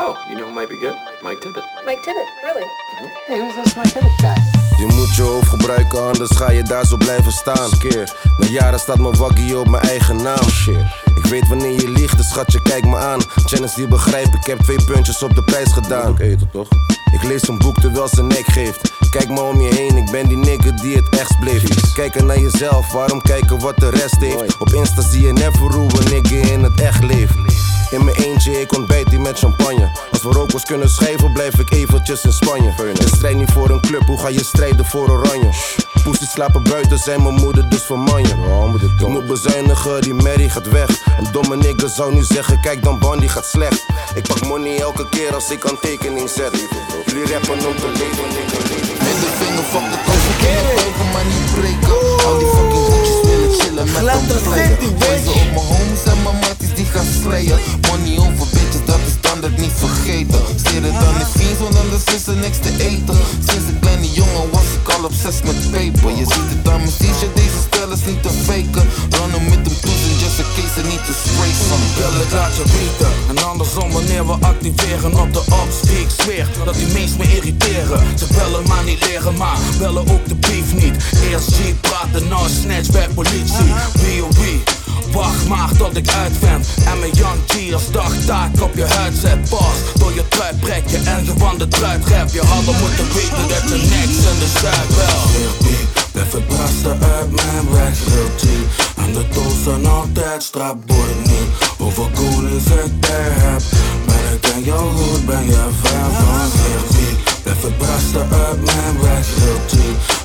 Oh, you know who might be good? Mike Tibbet. Mike Tibbet, really? Hey, who's this Mike Tibbet guy? Je moet je hoofd gebruiken, anders ga je daar zo blijven staan. Keer. Na jaren staat mijn waggie op mijn eigen naam. Shit. Ik weet wanneer je liegt, dus schatje, kijk me aan. Challenge die begrijp, ik heb twee puntjes op de prijs gedaan. Ik eten toch? Ik lees een boek terwijl ze nek geeft. Kijk maar om je heen, ik ben die nigger die het echt bleef. Kijken naar jezelf, waarom kijken wat de rest heeft? Op Insta zie je never hoe een nigger in het echt leeft. In mijn eentje, ik ontbijt die met champagne. Als we rokers kunnen schrijven, blijf ik eventjes in Spanje. Je strijd niet voor een club, hoe ga je strijden voor oranje? Poesies slapen buiten, zijn mijn moeder dus van manje. Ik moet bezuinigen, die Mary gaat weg. Een domme nigger zou nu zeggen, kijk dan Bandy gaat slecht. Ik pak money elke keer als ik een tekening zet. Jullie rappen om te leven, nigger, leven. Middelvinger, fuck de kunnen boven maar niet breken. Al die fucking hoedjes willen chillen met. Gooi ze op mijn homies en mijn matties die gaan slayen. Money over bitches, dat is standaard niet vergeten. Het dan in vriends, want anders is er niks te eten. Sinds een kleine jongen was ik al obsessed met paper. Je ziet het aan mijn t-shirt, deze stijl is niet te faken. Runnen met hem toezen, just in case er niet te sprayen. Wil ik laat je weten En andersom wanneer we activeren op de ops ik zweer dat die meest me irriteren Ze bellen maar niet leren maar bellen ook de beef niet Eerst G praten, nou snatch bij politie Wie oh Wacht maar tot ik uitvent En mijn young G als dagtaak op je huid zet Pas door je trui prek je en gewande trui tref Je hadden moeten weten dat je niks in de zuid wel Blijf het beste uit mijn weg, heel G En de tools zijn altijd strap, boy niet Hoeveel koning ik daar heb Maar ik ken jou goed, ben je ver van heel Blijf het beste uit mijn weg, heel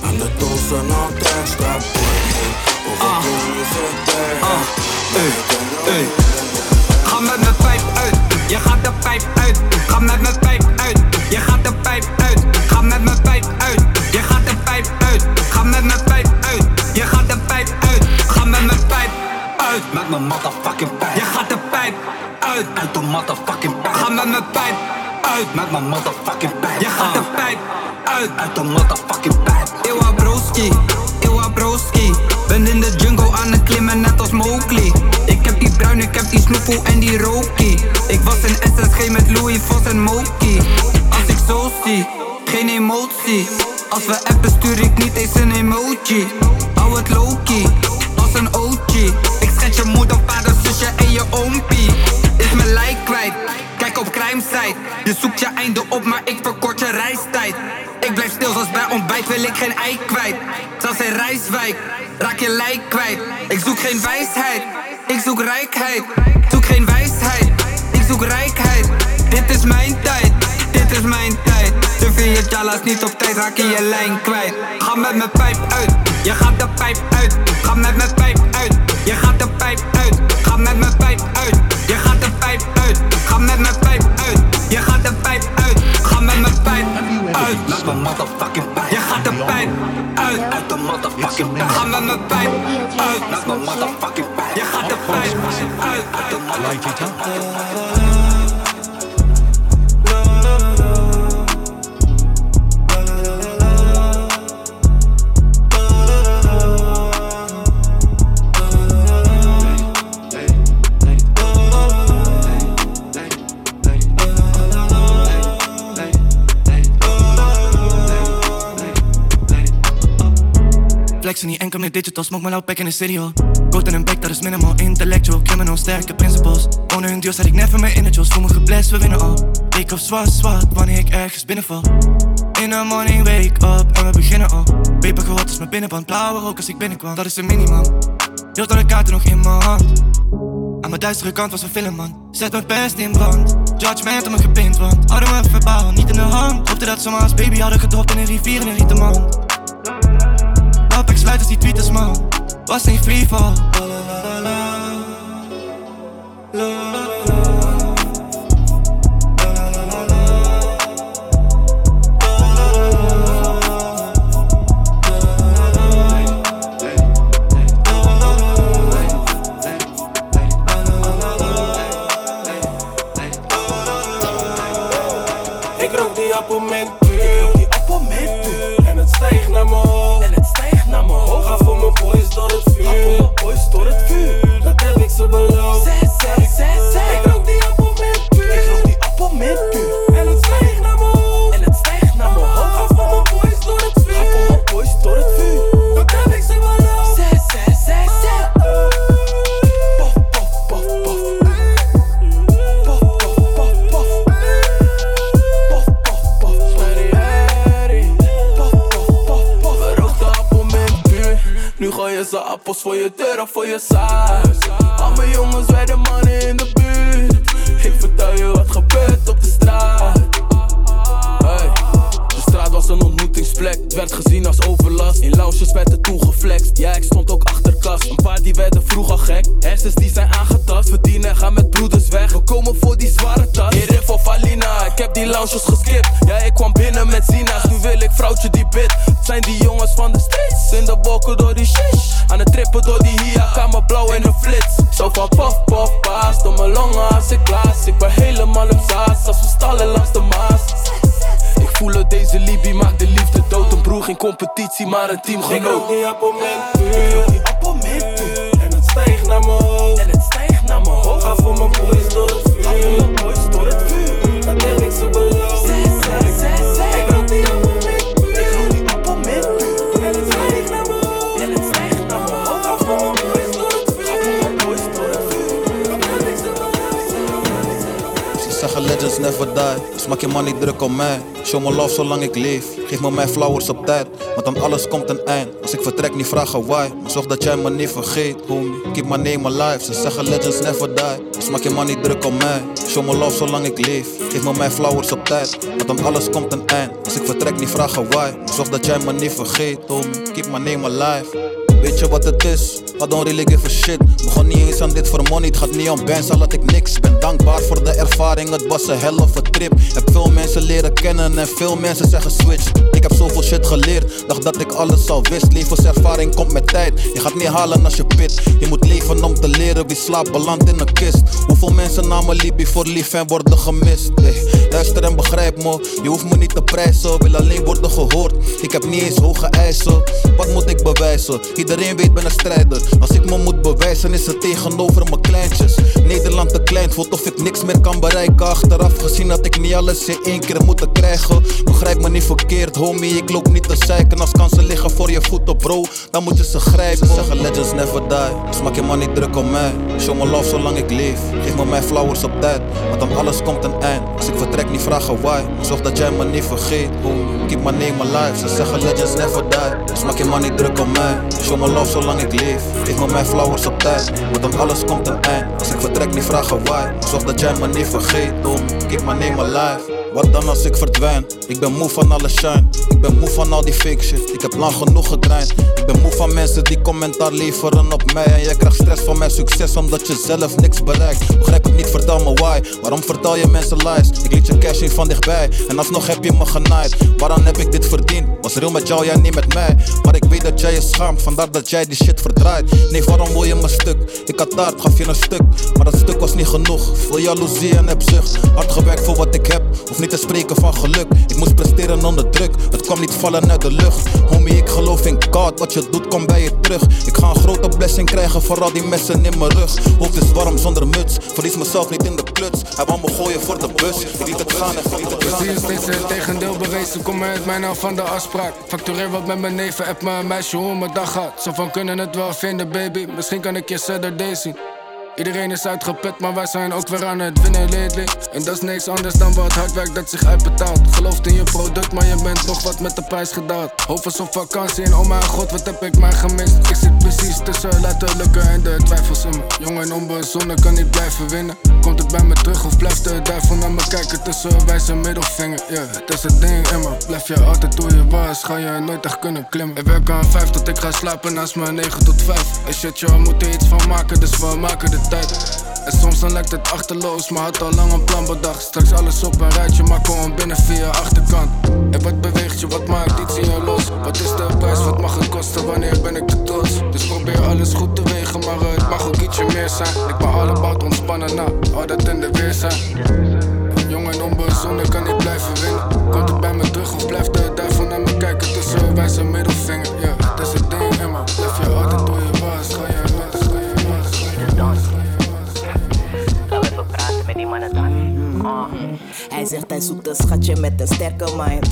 En de zijn altijd strap, boy niet Hoeveel koning ik daar heb ben je Ga met mijn pijp uit, je gaat de pijp uit. Ga met mijn pijp uit, je gaat de pijp uit. Ga met mijn pijp uit, je gaat de pijp uit. Ga met mijn pijp uit, je gaat de pijp uit. Ga met mijn pijp uit, met mijn motherfucking pijp. Je gaat de pijp uit, uit de motherfucking pijp. Ga met mijn pijp uit, met mijn motherfucking pijp. Je gaat de pijp uit, uit de motherfucking pijp. Ewa broski. En die Roki. Ik was in SSG met Louis Vos en Moki. Als ik zo zie, geen emotie. Als we appen stuur ik niet eens een emoji. Hou het low-key, als een OG. Ik schet je moeder, vader, zusje en je oompie. Is mijn lijk kwijt, kijk op crime. Je zoekt je einde op, maar ik verkort je reistijd. Ik blijf stil, zoals bij ontbijt wil ik geen ei kwijt. Zelfs in Rijswijk, raak je lijk kwijt. Ik zoek geen wijsheid, ik zoek rijkheid. Zoek ik rijkheid. Dit is mijn tijd, dit is mijn tijd. Durf je je jalas niet op tijd, raak je je lijn kwijt. Ga met mijn pijp uit, je gaat de pijp uit. Ga met mijn pijp uit, je gaat de pijp uit. Ga met mijn pijp uit, je gaat de pijp uit. Ga met mijn pijp uit, je gaat de pijp uit. Ga met mijn pijp uit. Met mijn motherfucking pijp. Je gaat de pijp uit. Uit de motherfucking pijp. Ga met mijn pijp uit. Met mijn motherfucking pijp. Je gaat de pijp uit. Uit de motherfucking pijp. Flexen niet enkel met digital, smoke mijn loud pack in de hall. Goat en een back, dat is minimal. Intellectual, criminal, sterke principles. Onder hun duur zet ik net van mijn inner Voel me geblest, we winnen al. Ik of zwart, zwart, wanneer ik ergens binnenval. In the morning, wake up en we beginnen al. Paper gehot is mijn binnenband, blauwe rook als ik binnenkwam. Dat is een minimum. Heel de kaarten nog in mijn hand. Aan mijn duistere kant was een film, man. Zet mijn best in brand. Judgment om me gepind, want hadden we verbaal, niet in de hand. Hoopte dat ze me als baby hadden gedropt in een rivier in een rieten man. Lap, ik sluit als die tweeters, man. Was geen freefall. Ik rook die appelment appels voor je deur of voor je zaak. Al mijn jongens werden mannen in de buurt. Ik vertel je wat gebeurt op de straat. Hey. De straat was een ontmoetingsplek, het werd gezien als overlast. In lounges werd er toen geflext, ja ik stond ook achter Een paar die werden vroeg al gek, hersens die zijn aangetast. Verdienen gaan met broeders weg, we komen voor die zware tas. In Riff of Alina, ik heb die lounges geskipt. Ja ik kwam binnen met Zina's, nu wil ik vrouwtje die bid. Het zijn die jongens van de streets, in de wolken door die shish. Aan het trippen door die hia, kamer blauw in een flits. Zo van pof pof paas, door mijn longen als ik blaas. Ik ben helemaal in zaas, als we stallen langs de maas. Ik voel het, deze Libi maakt de liefde dood. Een broer, geen competitie, maar een teamgenoot. Ik rook die appelmentpuur, die appelmentpuur. En het stijgt naar mijn hoofd, en het stijgt naar mijn hoofd. Ga voor mijn boys door het vuur, ga voor mijn boys door het vuur. Dat heb ik ze beloofd. Ik rook die appelmentpuur, ik rook die appelmentpuur. En het stijgt naar mijn hoofd, en het stijgt naar mijn hoofd. Ga voor mijn boys door het vuur, ga voor mijn boys door het vuur. Dat heb ik ze beloofd. Ze zeggen legends never die, dus maak je man niet druk om mij. Show me love zolang ik leef, geef me mijn flowers op tijd. Want aan alles komt een eind, als ik vertrek niet vragen why. Zorg dat jij me niet vergeet, homie. Keep my name alive, ze zeggen legends never die. Dus maak je man niet druk om mij. Show me love zolang ik leef, geef me mijn flowers op tijd. Want aan alles komt een eind, als ik vertrek niet vragen why. Zorg dat jij me niet vergeet, homie. Keep my name alive. Weet je wat het is? I don't really give a shit. Begon niet eens aan dit voor money, het gaat niet om bands, al had ik niks. Ben dankbaar voor de ervaring, het was een hell of trip. Heb veel mensen leren kennen en veel mensen zeggen switch. Ik heb zoveel shit geleerd, dacht dat ik alles al wist. Levenservaring komt met tijd, je gaat niet halen als je pit. Je moet leven om te leren, wie slaapt belandt in een kist. Hoeveel mensen namen Libi voor lief en worden gemist? Hey, luister en begrijp me, je hoeft me niet te prijzen, wil alleen worden gehoord. Ik heb niet eens hoge eisen, wat moet ik bewijzen? Iedereen weet ben een strijder. Als ik me moet bewijzen is het tegenover mijn kleintjes. Nederland te klein, voelt of ik niks meer kan bereiken. Achteraf gezien had ik niet alles in één keer moeten krijgen. Begrijp me niet verkeerd, homie, ik loop niet te zeiken. Als kansen liggen voor je voeten, bro, dan moet je ze grijpen. Ze zeggen legends never die, maak je man niet druk om mij. Show me love zolang ik leef, geef me mijn flowers op tijd. Want aan alles komt een eind, als ik vertrek niet vragen why. Zorg dat jij me niet vergeet, homie, keep my name alive. Ze zeggen legends never die, maak je man niet druk om mij. Me love zolang ik leef, geef me mijn flowers op tijd. Want aan alles komt een eind, als ik vertrek niet vragen why. Maar zorg dat jij me niet vergeet, homie, keep my name alive. Wat dan als ik verdwijn? Ik ben moe van alle shine. Ik ben moe van al die fake shit. Ik heb lang genoeg gegrind. Ik ben moe van mensen die commentaar leveren op mij. En jij krijgt stress van mijn succes omdat je zelf niks bereikt. Begrijp het niet, vertel me why. Waarom vertel je mensen lies? Ik liet je cash in van dichtbij. En alsnog heb je me genaaid. Waarom heb ik dit verdiend? Was real met jou, jij niet met mij. Maar ik weet dat jij je schaamt, vandaar dat jij die shit verdraait. Nee, waarom wil je me stuk? Ik had taart, gaf je een stuk. Maar dat stuk was niet genoeg. Veel jaloezie en hebzucht. Hard gewerkt voor wat ik heb. Niet te spreken van geluk. Ik moest presteren onder druk. Het kwam niet vallen uit de lucht. Homie, ik geloof in God. Wat je doet, komt bij je terug. Ik ga een grote blessing krijgen voor al die messen in mijn rug. Hoofd is warm zonder muts. Verlies mezelf niet in de kluts. Hij wou me gooien voor de bus. Ik liet het gaan en verliet het gaan. Zie je steeds het tegendeel bewezen, kom uit mij nou van de afspraak. Factureer wat met mijn neven, app me een meisje hoe mijn dag gaat. Zo van kunnen het wel vinden, baby. Misschien kan ik je Saturday zien. Iedereen is uitgeput, maar wij zijn ook weer aan het winnen lately. En dat is niks anders dan wat hard werk dat zich uitbetaalt. Gelooft in je product, maar je bent nog wat met de prijs gedaald. Hoofd op vakantie en oh mijn god, wat heb ik maar gemist. Ik zit precies tussen letterlijke en de twijfels in me. Jong en onbezonnen kan niet blijven winnen. Komt het bij me terug of blijft de duivel naar me kijken tussen wijze middelvinger? Ja, yeah, dat is het ding in me. Blijf je altijd hoe je was, ga je nooit echt kunnen klimmen. Ik werk aan 5 tot ik ga slapen naast me 9 tot 5. En shit, je moet er iets van maken, dus we maken En soms dan lijkt het achterloos, maar had al lang een plan bedacht. Straks alles op een rijtje, maar kom binnen via achterkant. En wat beweegt je, wat maakt iets in je los? Wat is de prijs, wat mag het kosten, wanneer ben ik te trots? Dus probeer alles goed te wegen, maar het mag ook ietsje meer zijn. Ik ben all about ontspannen na, altijd in de weer zijn. Jong en onbezonnen kan niet blijven winnen. Komt het bij me terug of blijft de duivel naar me kijken tussen wijze middelvinger? Ja, dat is het ding in me. Ah. Hij zegt hij zoekt een schatje met een sterke mind.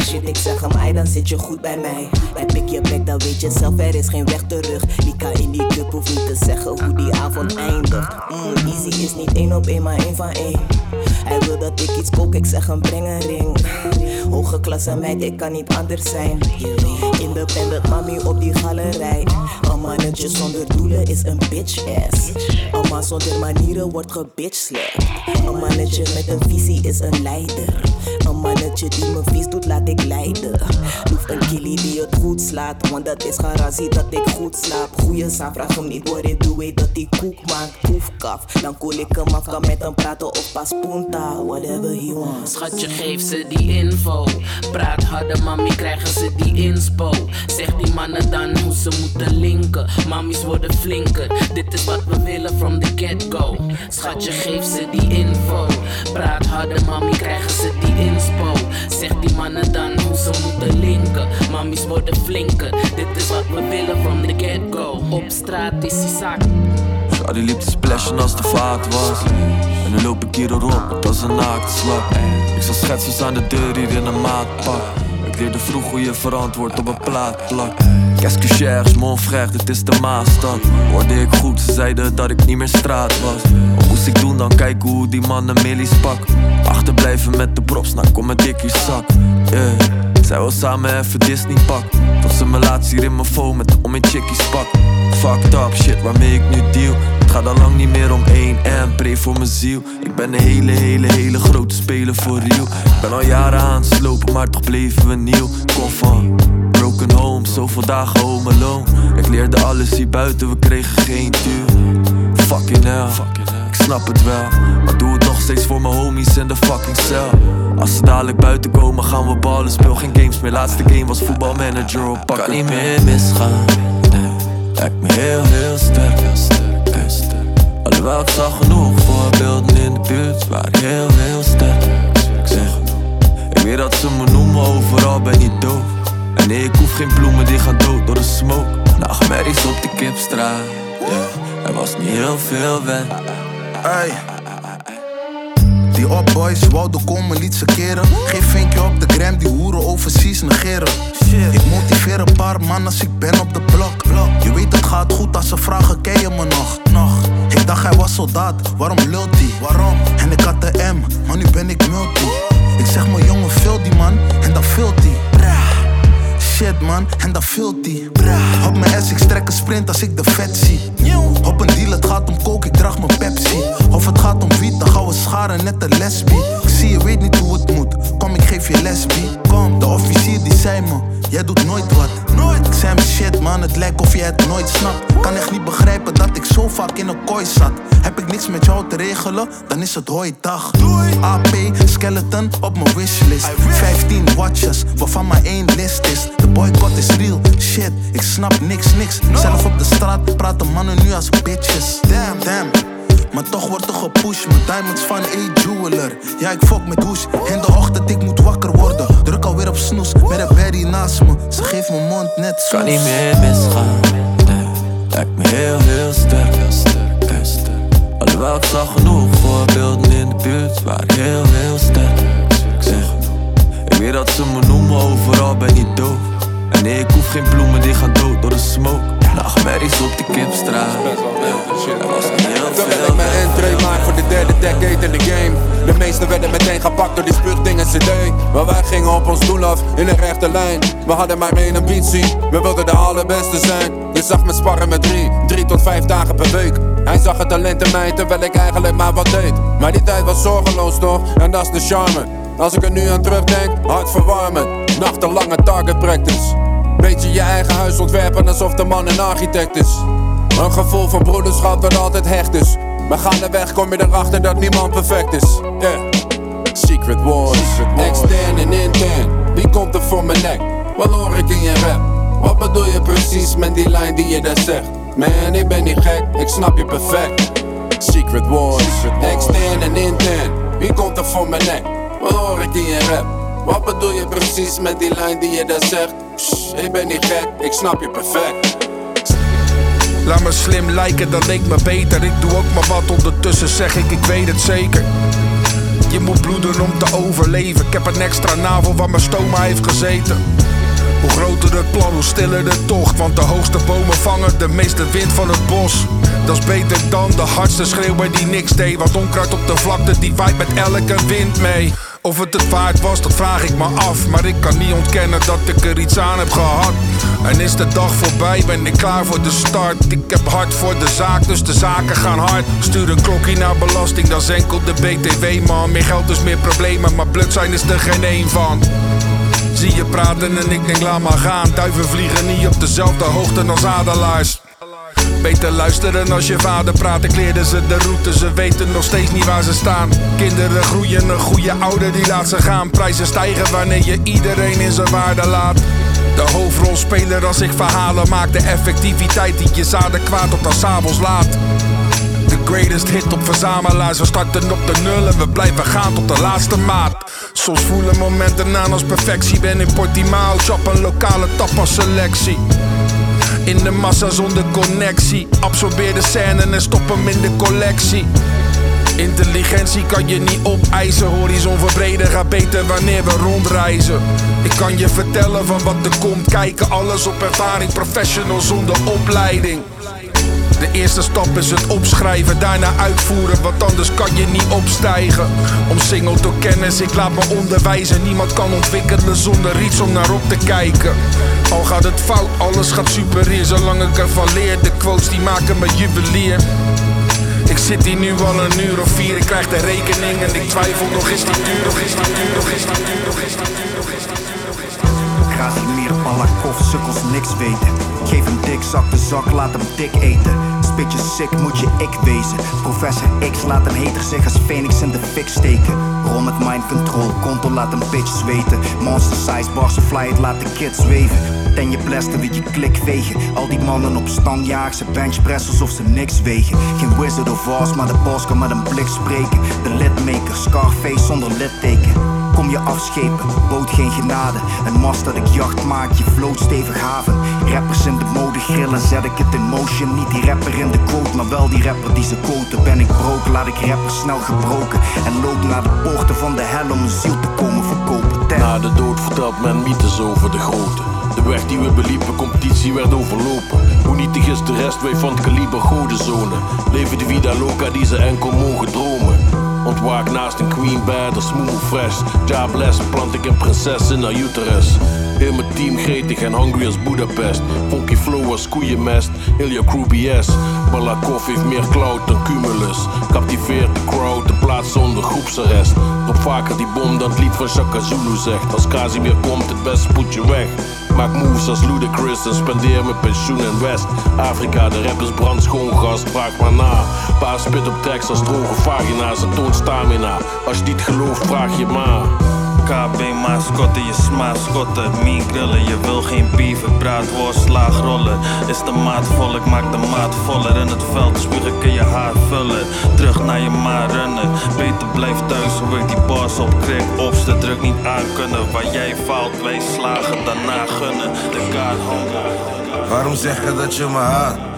Shit, ik zeg hem, ai, dan zit je goed bij mij. Bij pik je bek, dan weet je zelf, er is geen weg terug. Lika in die club hoeft niet te zeggen hoe die avond eindigt. Mm, easy is niet één op één, maar één van één. Hij wilde dat ik iets kook, ik zeg hem breng een ring. Hoge klasse meid, ik kan niet anders zijn. Independent mami op die galerij. Een mannetje zonder doelen is een bitch ass. Een man zonder manieren wordt gebitchslapped. Een mannetje met een visie is een leider. Mannetje die me vies doet, laat ik leiden. Hoef een killie die het goed slaat, want dat is garantie dat ik goed slaap. Goeie zaak, vraag hem niet wat ik doe, weet dat hij koek maakt. Koefkaf, dan koel ik hem af, kan met hem praten of pas punta. Whatever he wants. Schatje, geef ze die info. Praat harder, mami, krijgen ze die inspo. Zeg die mannen dan hoe ze moeten linken. Mammies worden flinker. Dit is wat we willen from the get-go. Schatje, geef ze die info. Praat harder, mami, krijgen ze die inspo. Zeg die mannen dan hoe ze moeten linken. Mammies worden flinker. Dit is wat we willen from the get-go. Op straat is die zak. Shawty liep te splashen als de vaat was En nu loop ik hier erop, als een naaktslap Ik zal schetsers aan de deur hier in een maatpak Ik leerde vroeg hoe je verantwoord op een plaat plak Qu'est-ce que cherche, mon frère, dit is de Maastad Hoorde ik goed, ze zeiden dat ik niet meer straat was Wat moest ik doen dan, kijken hoe die mannen millies pak Achterblijven met de props, nou kom met dikkie zak. Yeah zij wil samen even Disney pak. Me laatst hier in mijn phone met om mijn chickies pak. Fucked up shit waarmee ik nu deal. Het gaat al lang niet meer om één en pray voor mijn ziel. Ik ben een hele hele hele grote speler voor real. Ik ben al jaren aan het slopen maar toch bleven we nieuw. Kom van broken home, zoveel dagen home alone. Ik leerde alles hier buiten, we kregen geen duur. Fucking hell snap het wel, maar doe het nog steeds voor mijn homies in de fucking cel. Als ze dadelijk buiten komen, gaan we ballen. Speel geen games meer. Laatste game was voetbalmanager op. Kan niet meer misgaan. Nee, lijkt me heel, heel sterk. Heel sterk, heel sterk. Alhoewel ik zag genoeg voorbeelden in de buurt, waren heel, heel sterk. Ik ik weet dat ze me noemen, overal ben ik doof. En nee, ik hoef geen bloemen, die gaan dood door de smoke. Nachtmerries op de kipstraat. Yeah, er was niet heel veel weg. Die op boys wouden komen, liet ze keren. Geen vinkje op de gram, die hoeren overseas negeren. Ik motiveer een paar man als ik ben op de blok. Je weet het gaat goed als ze vragen, ken je me nog? nog. Ik dacht hij was soldaat, waarom lult hij? Waarom? En ik had de M, maar nu ben ik multi. Ik zeg mijn jongen, vul die man, en dan vult hij. Shit man, en dan vult die. Op mijn S, ik strek een sprint als ik de vet zie. Op een deal, het gaat om coke, ik draag mijn Pepsi. Of het gaat om wiet, dan gaan we scharen net een lesbie. Zie je weet niet hoe het moet, kom ik geef je lesbie. Kom, de officier die zei me, jij doet nooit wat. Nooit. Ik zei shit man, het lijkt of je het nooit snapt. Kan echt niet begrijpen dat ik zo vaak in een kooi zat. Heb ik niks met jou te regelen, dan is het hoi dag. AP, skeleton op mijn wishlist. 15 watches, waarvan maar één list is. De boycott is real, shit, ik snap niks, niks. Zelf op de straat praten mannen nu als bitches. Damn, damn. Maar toch wordt er gepusht met diamonds van A jeweler. Ja, ik fok met douche. In de ochtend, ik moet wakker worden. Druk alweer op snoes, met een berry naast me. Ze geeft mijn mond net zo. Kan niet meer misgaan. Nee, lijkt me heel, heel sterk. Heel sterk, heel sterk. Alhoewel ik zag genoeg voorbeelden in de buurt, waren heel, heel sterk. Ik zeg, ik weet dat ze me noemen, overal ben ik doof. En nee, ik hoef geen bloemen, die gaan dood door de smoke. Nachtmerries op de kipstraat. Er was niet heel Terwijl ik mijn entree maak voor de derde decade in de game. De meesten werden meteen gepakt door die spuugdingen cd. Maar wij gingen op ons doel af in een rechte lijn. We hadden maar één ambitie, we wilden de allerbeste zijn. Je zag me sparren met drie, drie tot vijf dagen per week. Hij zag het talent in mij terwijl ik eigenlijk maar wat deed. Maar die tijd was zorgeloos toch, en dat is de charme. Als ik er nu aan terugdenk, hartverwarmend. Nachtenlange target practice Beetje je eigen huis ontwerpen alsof de man een architect is. Een gevoel van broederschap dat altijd hecht is. Maar gaandeweg kom je erachter dat niemand perfect is. Yeah. Secret Wars, extern en intern. Wie komt er voor mijn nek? Wat hoor ik in je rap? Wat bedoel je precies met die lijn die je daar zegt? Man, ik ben niet gek, ik snap je perfect. Secret Wars, extern en intern. Wie komt er voor mijn nek? Wat hoor ik in je rap? Wat bedoel je precies met die lijn die je daar zegt? Ik ben niet gek, ik snap je perfect. Laat me slim lijken, dat leek me beter. Ik doe ook maar wat, ondertussen zeg ik, ik weet het zeker. Je moet bloeden om te overleven. Ik heb een extra navel waar mijn stoma heeft gezeten. Hoe groter het plan, hoe stiller de tocht. Want de hoogste bomen vangen de meeste wind van het bos. Dat is beter dan de hardste schreeuwer die niks deed. Want onkruid op de vlakte, die waait met elke wind mee. Of het het waard was, dat vraag ik me af. Maar ik kan niet ontkennen dat ik er iets aan heb gehad. En is de dag voorbij, ben ik klaar voor de start. Ik heb hard voor de zaak, dus de zaken gaan hard. Stuur een klokje naar belasting, dat is enkel de BTW man. Meer geld dus meer problemen, maar blut zijn is er geen één van. Zie je praten en ik denk laat maar gaan. Duiven vliegen niet op dezelfde hoogte als adelaars. Beter luisteren als je vader praat. Ik leerde ze de route, ze weten nog steeds niet waar ze staan. Kinderen groeien, een goede ouder die laat ze gaan. Prijzen stijgen wanneer je iedereen in zijn waarde laat. De hoofdrolspeler als ik verhalen maak. De effectiviteit die je zaden kwaad op dan s'avonds laat. De greatest hit op verzamelaars. We starten op de nul en we blijven gaan tot de laatste maat. Soms voelen momenten aan als perfectie. Ben in Portimao, chop een lokale tapas selectie. In de massa zonder connectie. Absorbeer de scène en stop hem in de collectie. Intelligentie kan je niet opeisen. Horizon verbreden gaat beter wanneer we rondreizen. Ik kan je vertellen van wat er komt. Kijken alles op ervaring. Professional zonder opleiding. De eerste stap is het opschrijven, daarna uitvoeren, want anders kan je niet opstijgen. Omsingeld door kennis, ik laat me onderwijzen. Niemand kan ontwikkelen zonder iets om naar op te kijken. Al gaat het fout, alles gaat super zolang ik ervan leer. De quotes die maken me juwelier. Ik zit hier nu al een uur of vier, ik krijg de rekening en ik twijfel nog is die duur, nog is die duur, nog is die duur, nog is die duur, nog is die duur, Casimir, Balakov, sukkels niks weten. Geef hem dik, zak de zak, laat hem dik eten. Spitje sick, moet je ik wezen. Professor X laat een hater zich als Phoenix in de fik steken. Rol met mind control, konto laat een bitch zweten. Monster size, bars of fly, het laat de kids zweven. Ten je blasten, wie je klik vegen. Al die mannen op stand jagen ze benchpress alsof ze niks wegen. Geen wizard of Oz, maar de boss kan met een blik spreken. De litmaker, Scarface zonder litteken. Kom je afschepen, boot geen genade. Een mast dat ik jacht maak, je vloot stevig haven. Rappers in de mode grillen, zet ik het in motion. Niet die rapper in de quote, maar wel die rapper die ze quoten. Ben ik broke, laat ik rappers snel gebroken. En loop naar de poorten van de hel om een ziel te komen verkopen. Ten. Na de dood vertelt men mythes over de grote. De weg die we beliepen, competitie werd overlopen. Hoe nietig is de rest, wij van het kaliber godenzone. Leven de vida loca die ze enkel mogen dromen. Ontwaak naast een queen bed, een smooth fresh. Bless, plant ik een prinses in haar uterus. Heel mijn team gretig en hungry als Budapest. Funky flow als koeienmest, heel je crew BS. Balakov heeft meer cloud dan Cumulus. Captiveert de crowd, de plaats zonder groepsarrest. Drop vaker die bom dan het lied van Shaka Zulu zegt. Als Casimir komt, het beste spoed je weg. Maak moves als Ludacris en spendeer mijn pensioen in West. Afrika, de rappers brand schoon gas, vraag maar na. Paar spit op tracks als droge vagina's en toont stamina. Als je niet gelooft, vraag je maar. KB mascotte, je smaaschotten. Mean grillen, je wil geen beef. Braadworst, slaagrollen. Is de maat vol, ik maak de maat voller. In het veld spugen kun je haar vullen. Terug naar je ma rennen. Beter blijf thuis, hoe ik die bars op krik. Opste druk niet aan kunnen. Waar jij faalt, wij slagen, daarna gunnen. De God hunger. Waarom zeg je dat je me haat?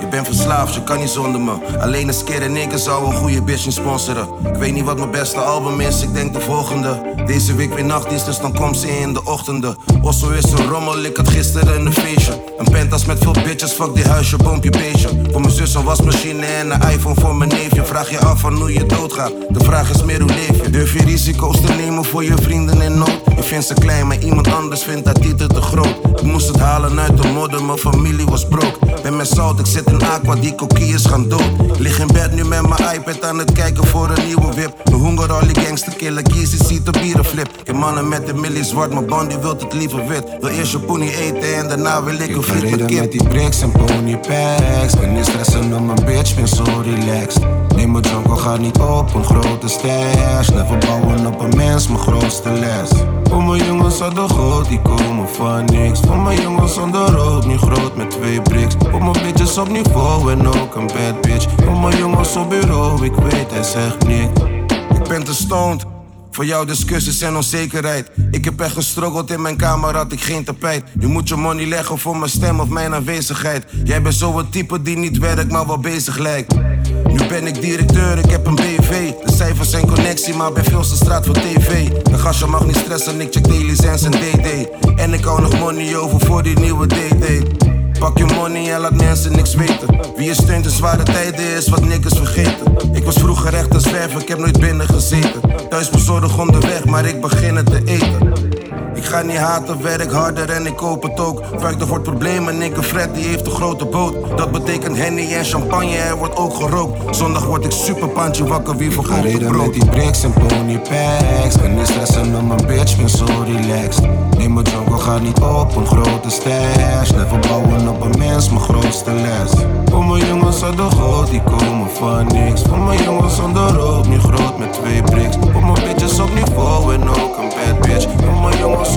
Je bent verslaafd, je kan niet zonder me. Alleen een skeer en ik zou een goede bitch sponsoren. Ik weet niet wat mijn beste album is, ik denk de volgende. Deze week weer nachtdienst, dus dan komt ze in de ochtenden. Osso is een rommel, ik had gisteren een feestje. Een pentas met veel bitches, fuck die huisje, boompje beestje. Voor mijn zus een wasmachine en een iPhone voor mijn neefje. Vraag je af van hoe je doodgaat, de vraag is meer hoe leef je. Durf je risico's te nemen voor je vrienden in nood? Je vindt ze klein, maar iemand anders vindt dat titel te groot. Ik moest het halen uit de modder, mijn familie was broke. Ben met zout, ik zit in aqua, die coquilles gaan dood. Lig in bed nu met mijn iPad aan het kijken voor een nieuwe whip. De honger, al die gangster killer, kies, je ziet op bierenflip. Ik heb mannen met de millie zwart, mijn band die wilt het liever wit. Wil eerst je pony eten en daarna wil ik een friet met kip. met die bricks en pony packs. Ben niet stressen om mijn bitch, ben zo relaxed. Neem mijn al gaat niet op een grote stash. Never bouwen op een mens, mijn grootste les. Voor mijn jongens aan de goot, die komen van niks. Voor mijn jongens zonder rook, nu groot met twee bricks. Voor mijn bitches op niveau en ook een bad bitch. Voor mijn jongens op bureau, ik weet hij zegt niks. Ik ben te stoned. Voor jouw discussies en onzekerheid. Ik heb echt gestruggeld in mijn kamer, had ik geen tapijt. Nu moet je money leggen voor mijn stem of mijn aanwezigheid. Jij bent zo een type die niet werkt, maar wel bezig lijkt. Nu ben ik directeur, ik heb een BV. De cijfers zijn connectie, maar bij veel straat voor tv. Een gastje mag niet stressen, ik check license en DD. En ik hou nog money over voor die nieuwe DD. Pak je money en laat mensen niks weten. Wie je steunt in zware tijden is wat niks vergeten. Ik was vroeger echt een zwerver, ik heb nooit binnen gezeten. Thuis bezorgd onderweg, maar ik begin het te eten. Ik ga niet haten, werk harder en ik koop het ook. Vuik voor het probleem en ik een Fred die heeft een grote boot. Dat betekent Henny en champagne, er wordt ook gerookt. Zondag word ik super pandje wakker, wie voor Ga reden met die bricks en pony packs. Ben niet stressen met mijn bitch, ben zo relaxed. Neem mijn jongen, ga niet op een grote stash. Never bouwen op een mens, mijn grootste les. Voor mijn jongens aan de goot, die komen van niks. Voor mijn jongens zonder rook, nu groot met twee bricks. Voor mijn bitches op niveau en ook een bad bitch. Voor mijn jongens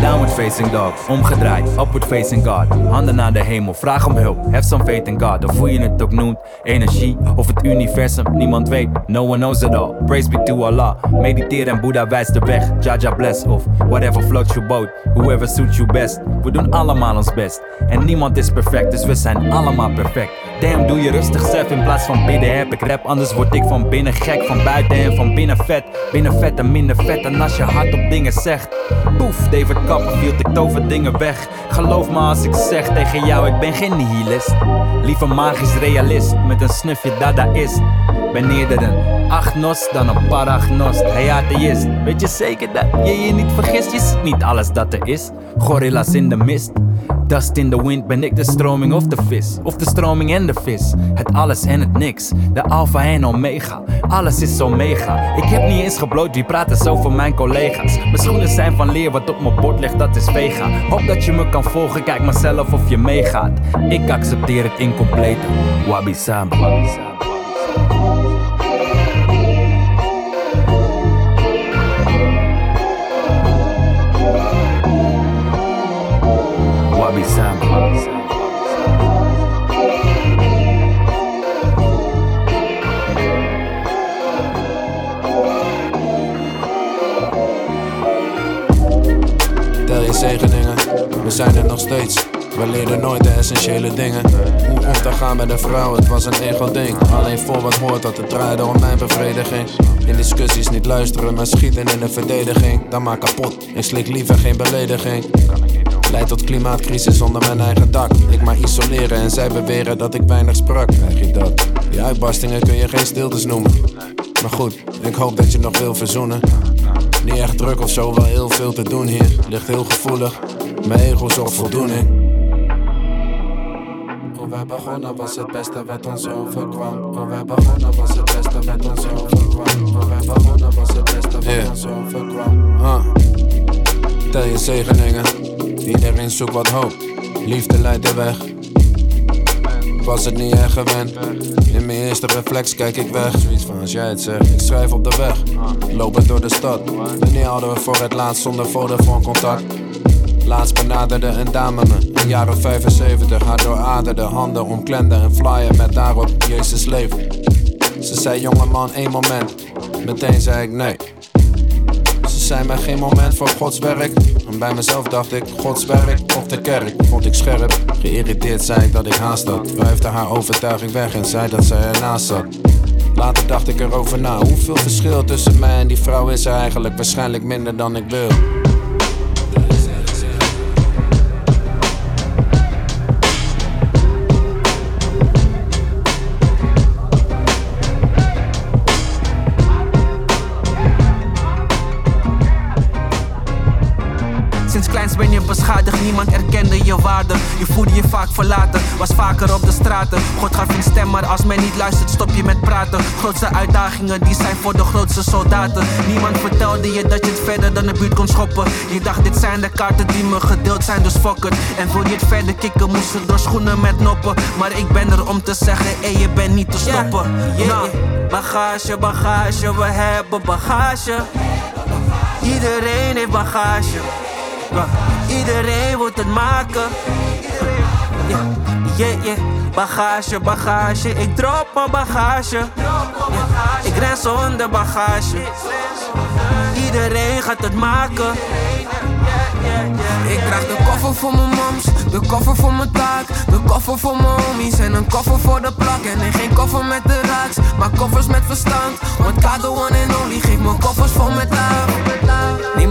Downward facing dog, omgedraaid, upward facing God. Handen naar de hemel, vraag om hulp, have some faith in God. Of hoe je het ook noemt, energie. Of het universum, niemand weet, no one knows it all. Praise be to Allah, mediteer en Boeddha wijst de weg. Jaja bless. Of whatever floats your boat, whoever suits you best. We doen allemaal ons best. En niemand is perfect, dus we zijn allemaal perfect. Doe je rustig zelf in plaats van bidden heb ik rap, anders word ik van binnen gek, van buiten en van binnen vet. Binnen vet en minder vet en als je hard op dingen zegt. Poef, David Copperfield, ik tover dingen weg. Geloof me als ik zeg tegen jou, ik ben geen nihilist. Liever magisch realist, met een snufje dadaïst. Ben eerder een agnost dan een paragnost. Hey atheïst, weet je zeker dat je je niet vergist? Je ziet niet alles dat er is. Gorilla's in de mist. Dust in the wind ben ik de stroming of de vis. Of de stroming en de vis. Het alles en het niks. De alpha en omega. Alles is zo mega. Ik heb niet eens gebloot, wie praten zo voor mijn collega's. Mijn schoenen zijn van leer, wat op mijn bord ligt, dat is vega. Hoop dat je me kan volgen, kijk maar zelf of je meegaat. Ik accepteer het incomplete. Wabi sabi. Tel je zegeningen, we zijn er nog steeds. We leren nooit de essentiële dingen. Hoe om te gaan met een vrouw, het was een ego-ding. Alleen voor wat hoort dat het draaide om mijn bevrediging. In discussies niet luisteren, maar schieten in de verdediging. Dan maak kapot, ik slik liever geen belediging. Leidt tot klimaatcrisis onder mijn eigen dak. Ik maar isoleren en zij beweren dat ik weinig sprak. Krijg je dat? Die uitbarstingen kun je geen stiltes noemen. Maar goed, ik hoop dat je nog wil verzoenen. Niet echt druk of zo, wel heel veel te doen hier. Ligt heel gevoelig, mijn ego zocht voldoening. Hoe wij begonnen was het beste wat ons overkwam. Hoe wij begonnen was het beste wat ons overkwam. Hoe wij begonnen was het beste wat ons overkwam. Uh. Tel je zegeningen, iedereen zoekt wat hoop. Liefde leidt de weg. Was het niet echt gewend. In mijn eerste reflex kijk ik weg. Zoiets van als jij het zegt. Ik schrijf op de weg, lopen door de stad. Wanneer hadden we voor het laatst zonder Vodafone contact? Laatst benaderde een dame me, jaar of 75. Haar dooraderde handen omklemde een flyer met daarop Jezus leeft. Ze zei jongeman één moment, meteen zei ik nee. Zei mij geen moment voor Gods werk. En bij mezelf dacht ik, Gods werk of de kerk. Vond ik scherp, geïrriteerd zei ik dat ik haast had. Wuifde haar overtuiging weg en zei dat zij ernaast zat. Later dacht ik erover na, hoeveel verschil tussen mij en die vrouw is er eigenlijk? Waarschijnlijk minder dan ik wil. Niemand erkende je waarde. Je voelde je vaak verlaten, was vaker op de straten. God gaf een stem, maar als men niet luistert, stop je met praten. Grootste uitdagingen, die zijn voor de grootste soldaten. Niemand vertelde je dat je het verder dan de buurt kon schoppen. Je dacht, dit zijn de kaarten die me gedeeld zijn, dus fuck it. En wil je het verder kicken, moest je door schoenen met noppen. Maar ik ben er om te zeggen, hé, je bent niet te stoppen. Nou, bagage, bagage, we hebben bagage. Iedereen heeft bagage. Iedereen moet het maken. Ja, yeah, yeah. Bagage, bagage, ik drop mijn bagage. Ik ren zonder bagage. Iedereen gaat het maken. Ik draag de koffer voor mijn moms, de koffer voor mijn taak, de koffer voor mijn homies en een koffer voor de plak. En geen koffer met de raaks, maar koffers met verstand. Want Kado one and only geeft me koffers vol met love.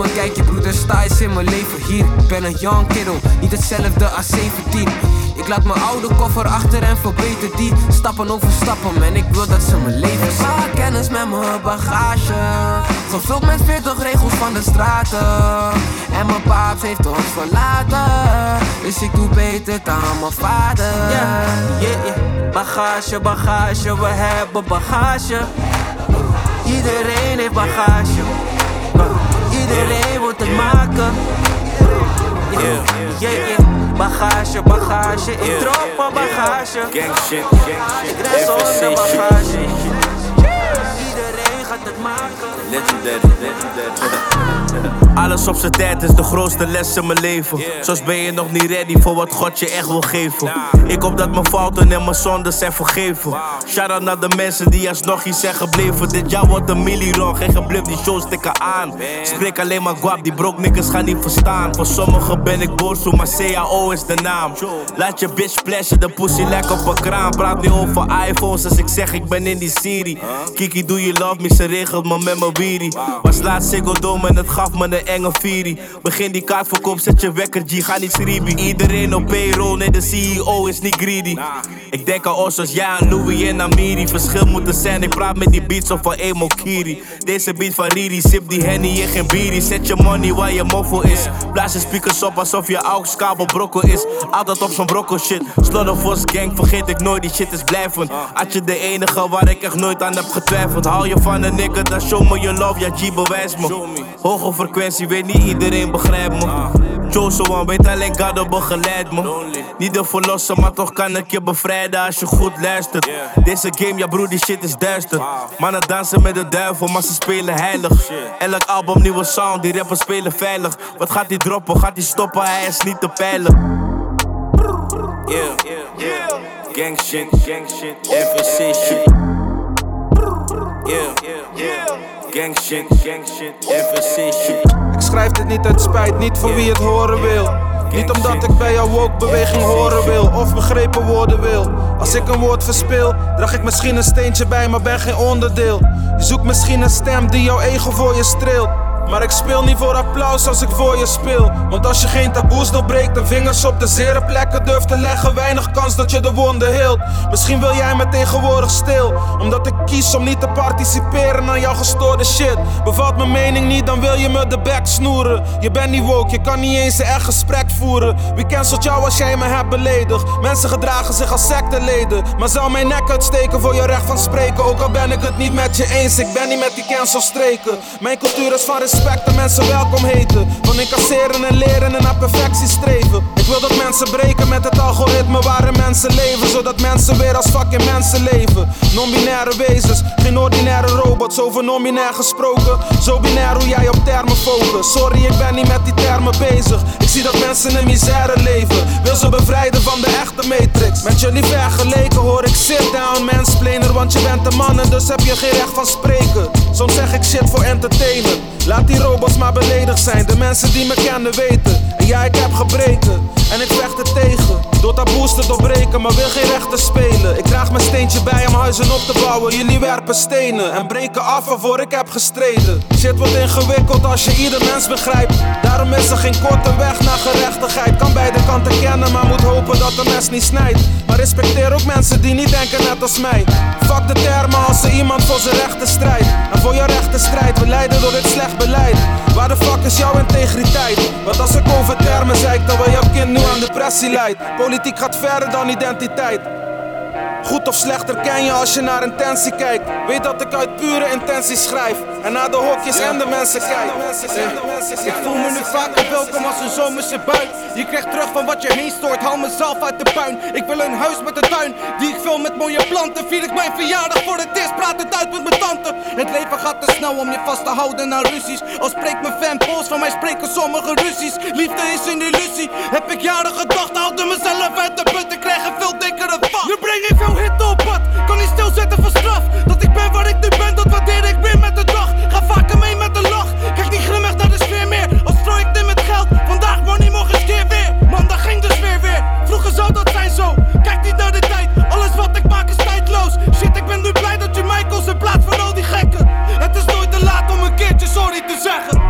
Neem een kijkje broeder, sta eens in mijn leven hier. Ik ben een young kiddo, niet hetzelfde als 17. Ik laat mijn oude koffer achter en verbeter die Stappen over stappen. En ik wil dat ze mijn leven zien. Maak kennis met mijn bagage. Gevuld met 40 regels van de straten. En mijn paap heeft ons verlaten. Dus ik doe beter dan mijn vader. Yeah, yeah. Bagage, bagage, we hebben bagage. Iedereen heeft bagage Iedereen moet het maken. Yeah, yeah, yeah. Bagage, bagage, ik drop mijn bagage. Gang shit, gang shit, Ik rij zonder bagage. Iedereen gaat het maken Legendary, legendary Alles op zijn tijd is de grootste les in mijn leven. Zoals ben je nog niet ready voor wat God je echt wil geven. Ik hoop dat mijn fouten en mijn zonden zijn vergeven. Shout out naar de mensen die alsnog hier zijn gebleven. Dit jaar wordt een miljoen, geen gebleven die shows stikken aan. Spreek alleen maar guap, die broke niggas gaan niet verstaan. Voor sommigen ben ik boos, maar CAO is de naam. Laat je bitch splashen, de pussy lekker op een kraan. Praat nu over iPhones als ik zeg ik ben in die serie. Kiki, doe je love me, ze regelt me met mijn wierie. Was laatst Ziggo Dome en het gaf me enge Firi. Begin die kaartverkoop, zet je wekker, G, ga niet schriebie. Iedereen op payroll, nee de CEO is niet greedy. Ik denk aan ons als jij aan Louis en Amiri. Verschil moet er zijn, ik praat met die beats of van Emo Kiri. Deze beat van Riri, sip die Henny en geen biri. Zet je money waar je moffel is. Blaas je speakers op alsof je AUX-kabel brokkel is. Altijd op zo'n brokkel shit. Slaughterforce gang, vergeet ik nooit, die shit is blijvend. Had je de enige waar ik echt nooit aan heb getwijfeld. Hou je van een nigga, dan show me je love, ja G bewijs me. Hoge frequentie, weet niet iedereen begrijpt me. Joso one, weet alleen God begeleid me. Niet de verlosser, maar toch kan ik je bevrijden als je goed luistert. Deze game, ja broer, die shit is duister. Mannen dansen met de duivel, maar ze spelen heilig. Elk album, nieuwe sound, die rappers spelen veilig. Wat gaat die droppen, gaat die stoppen, hij is niet te peilen. Yeah, yeah, gang shit, gang shit, FSC shit. Yeah, yeah, gang shit, gang shit, FSC shit. Ik schrijf dit niet uit spijt, niet voor wie het horen wil. Niet omdat ik bij jouw woke beweging horen wil of begrepen worden wil. Als ik een woord verspil, draag ik misschien een steentje bij, maar ben geen onderdeel. Je zoekt misschien een stem die jouw ego voor je streelt. Maar ik speel niet voor applaus als ik voor je speel. Want als je geen taboes doorbreekt en vingers op de zere plekken durft te leggen, weinig kans dat je de wonden heelt. Misschien wil jij me tegenwoordig stil, omdat ik kies om niet te participeren aan jouw gestoorde shit. Bevalt mijn mening niet, dan wil je me de bek snoeren. Je bent niet woke, je kan niet eens een echt gesprek voeren. Wie cancelt jou als jij me hebt beledigd? Mensen gedragen zich als secteleden, maar zou mijn nek uitsteken voor je recht van spreken. Ook al ben ik het niet met je eens, ik ben niet met die cancelstreken. Mijn cultuur is van respect en mensen welkom heten. Van incasseren en leren en naar perfectie streven. Ik wil dat mensen breken met het algoritme waarin mensen leven. Zodat mensen weer als fucking mensen leven. Non-binaire wezens, geen ordinaire robots. Over non-binair gesproken. Zo binair hoe jij op termen focust. Sorry, ik ben niet met die termen bezig. Ik zie dat mensen in misère leven. Wil ze bevrijden van de echte matrix. Met jullie vergeleken hoor ik sit down, mansplainer. Want je bent een man en dus heb je geen recht van spreken. Soms zeg ik shit voor entertainen. Laat die robots maar beledigd zijn. De mensen die me kennen weten. En ja, ik heb gebreken. En ik vecht er tegen. Door taboes te doorbreken, maar wil geen rechten spelen. Ik draag mijn steentje bij om huizen op te bouwen. Jullie werpen stenen en breken af waarvoor ik heb gestreden. Shit wordt ingewikkeld als je ieder mens begrijpt. Daarom is er geen korte weg naar gerechtigheid. Kan beide kanten kennen, maar moet hopen dat de mes niet snijdt. Maar respecteer ook mensen die niet denken net als mij. Fuck de termen als er iemand voor zijn rechten strijdt. En voor je rechten strijdt, we leiden door dit beleid. Waar de fuck is jouw integriteit? Want als ik over termen zeik, dan wil jouw kind nu aan depressie leidt. Politiek gaat verder dan identiteit. Goed of slecht herken je als je naar intentie kijkt. Weet dat ik uit pure intentie schrijf. En naar de hokjes en de mensen kijk. Ik voel me nu vaker welkom als een zomerse bui. Je krijgt terug van wat je heen stoort, haal mezelf uit de puin. Ik wil een huis met een tuin, die ik vul met mooie planten. Vier ik mijn verjaardag voor het eerst, praat het uit met mijn tante. Het leven gaat te snel om je vast te houden aan ruzies. Al spreekt mijn fan Pools, van mij spreken sommige ruzies. Liefde is een illusie, heb ik jaren gedacht. Haalde mezelf uit de put, ik krijg een veel dikkere vat. Nu breng ik veel Hit op pad, kan niet stilzetten van straf. Dat ik ben waar ik nu ben, dat waardeer ik weer met de dag. Ga vaker mee met de lach, kijk niet grimmig naar de sfeer meer. Als strooi ik dit met geld, vandaag money morgen keer weer. Man, dat ging dus weer weer. Vroeger zou dat zijn zo, kijk niet naar de tijd. Alles wat ik maak is tijdloos. Shit, ik ben nu blij dat je mij kost in plaats van al die gekken. Het is nooit te laat om een keertje sorry te zeggen.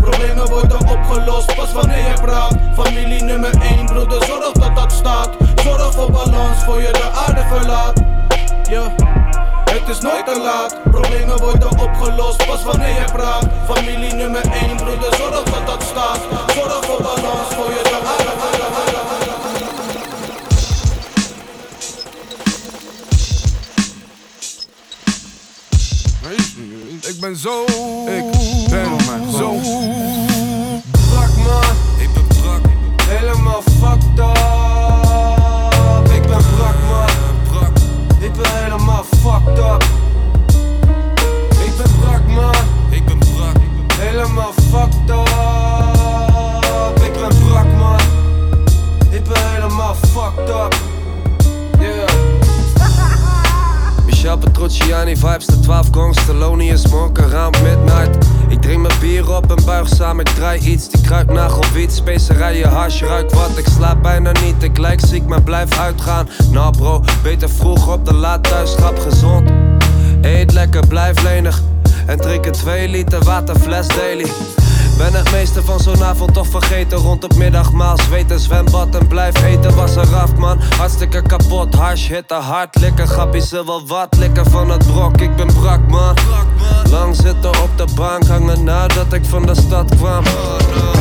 Problemen worden opgelost pas wanneer je praat. Familie nummer 1, broeder, zorg dat dat staat. Zorg voor balans voor je de aarde verlaat. Ja. Het is nooit te laat, problemen worden opgelost pas wanneer je praat. Familie nummer 1, broeder, zorg dat dat staat. Zorg voor balans voor je de aarde Ik ben zo. Ik Petrucciani vibes, de 12 gongs, Thelonious Monk, around midnight Ik drink mijn bier op en buig samen, ik draai iets. Die kruidnagel, wiet, specerijen, hash, ruik wat. Ik slaap bijna niet, ik lijk ziek, maar blijf uitgaan. Nou bro, beter vroeg op de laat thuis, grap gezond. Eet lekker, blijf lenig. En drink een 2 liter waterfles daily ben het meeste van zo'n avond toch vergeten. Rond het middagmaal, zweet een zwembad en blijf eten. Was er af man, hartstikke kapot. Hash, hitte, hard, likken, grappie, ze wel wat. Likken van het brok, ik ben brak man. Lang zitten op de bank, hangen nadat ik van de stad kwam.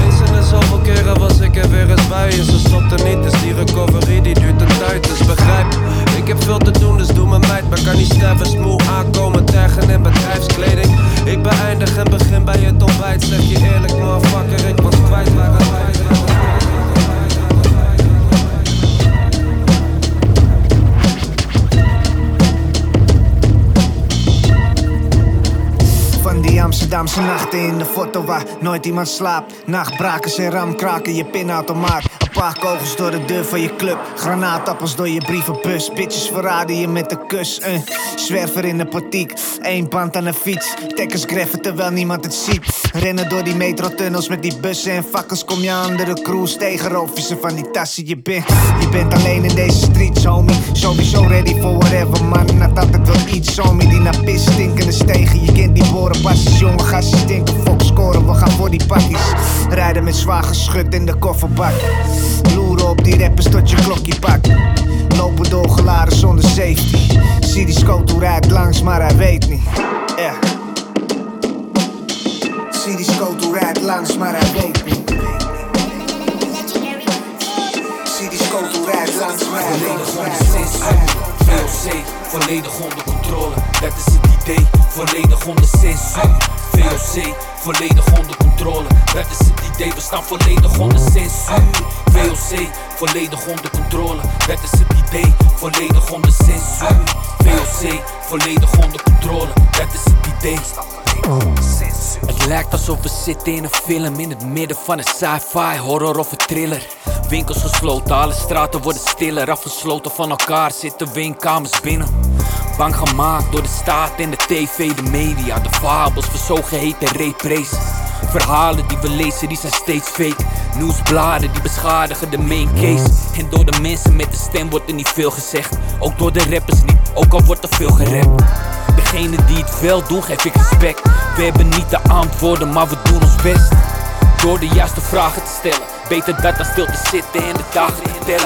Eens in de zoveel keren was ik er weer eens bij. En ze stopte niet, dus die recovery die duurt een tijd Dus begrijp, ik heb veel te doen, dus doe mijn meid. Maar kan niet sterven, moe aankomen, tergen in bedrijfskleding. Ik beëindig en begin bij het ontbijt, zeg je eerlijk motherfucker, ik was kwijt waar Van die Amsterdamse nachten in de foto waar nooit iemand slaapt. Nachtbrakers en ramkraken, je pinautomaat. Paar kogels door de deur van je club. Granaatappels door je brievenbus. Bitches verraden je met de kus. Een zwerver in de portiek. Eén band aan een fiets. Tekkers greffen terwijl niemand het ziet. Rennen door die metrotunnels met die bussen en fakkels. Kom je andere cruise tegen roofvissen van die tassen. Je bent, je bent alleen in deze streets, homie. Sowieso ready for whatever, man. Had altijd wel iets, homie. Die naar pis stinkende stegen. Je kent die boren pasjes, jonge gastjes denken fok scoren. We gaan voor die pakjes. Rijden met zwaar geschut in de kofferbak. Loeren op die rappers tot je klokje pakt. Lopen doorgeladen zonder safety. Zie die scoot hoe rijdt langs, maar hij weet niet. Ja. Zie die scoot hoe rijdt langs, maar hij weet niet. Zie die scoot hoe rijdt langs, maar hij weet niet. VOC, volledig onder controle, dat is het idee, volledig onder censuur. VOC, volledig onder controle, dat is het idee, we staan volledig onder censuur. VOC, volledig onder controle, dat is het idee, volledig onder censuur. VOC, volledig onder controle, dat is het idee. Het lijkt alsof we zitten in een film in het midden van een sci-fi, horror of een thriller. Winkels gesloten, alle straten worden stiller, afgesloten van elkaar, zitten we in kamers binnen. Bang gemaakt door de staat en de tv, de media, de fabels voor zogeheten repres. Verhalen die we lezen, die zijn steeds fake. Nieuwsbladen die beschadigen de main case. En door de mensen met de stem wordt er niet veel gezegd. Ook door de rappers niet, ook al wordt er veel gerapt. Degene die het wel doen, geef ik respect. We hebben niet de antwoorden, maar we doen ons best. Door de juiste vragen te stellen. Beter dat dan stil te zitten en de dagen te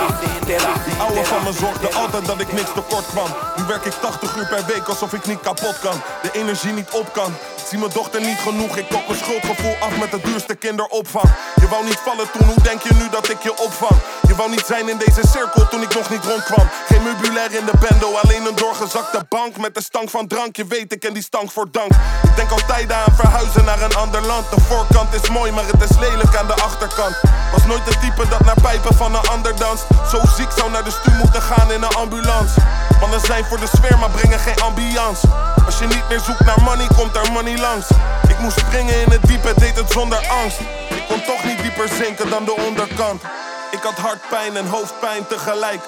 ouwe van me zorgde altijd dat ik niks tekort kwam. Nu werk ik 80 uur per week alsof ik niet kapot kan. De energie niet op kan. Zie mijn dochter niet genoeg. Ik kop mijn schuldgevoel af met de duurste kinderopvang. Je wou niet vallen toen, hoe denk je nu dat ik je opvang? Je wou niet zijn in deze cirkel toen ik nog niet rondkwam. Geen meubilair in de bendo, alleen een doorgezakte bank. Met de stank van drank, je weet ik en die stank voor dank. Ik denk altijd aan verhuizen naar een ander land. De voorkant is mooi, maar het is lelijk aan de achterkant. Was nooit de type dat naar pijpen van een ander danst. Zo ziek zou naar de stuur moeten gaan in een ambulance. Mannen zijn voor de sfeer, maar brengen geen ambiance. Als je niet meer zoekt naar money, komt er money langs. Ik moest springen in het diepe, deed het zonder angst. Ik kon toch niet dieper zinken dan de onderkant. Ik had hartpijn en hoofdpijn tegelijk.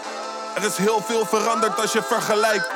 Er is heel veel veranderd als je vergelijkt.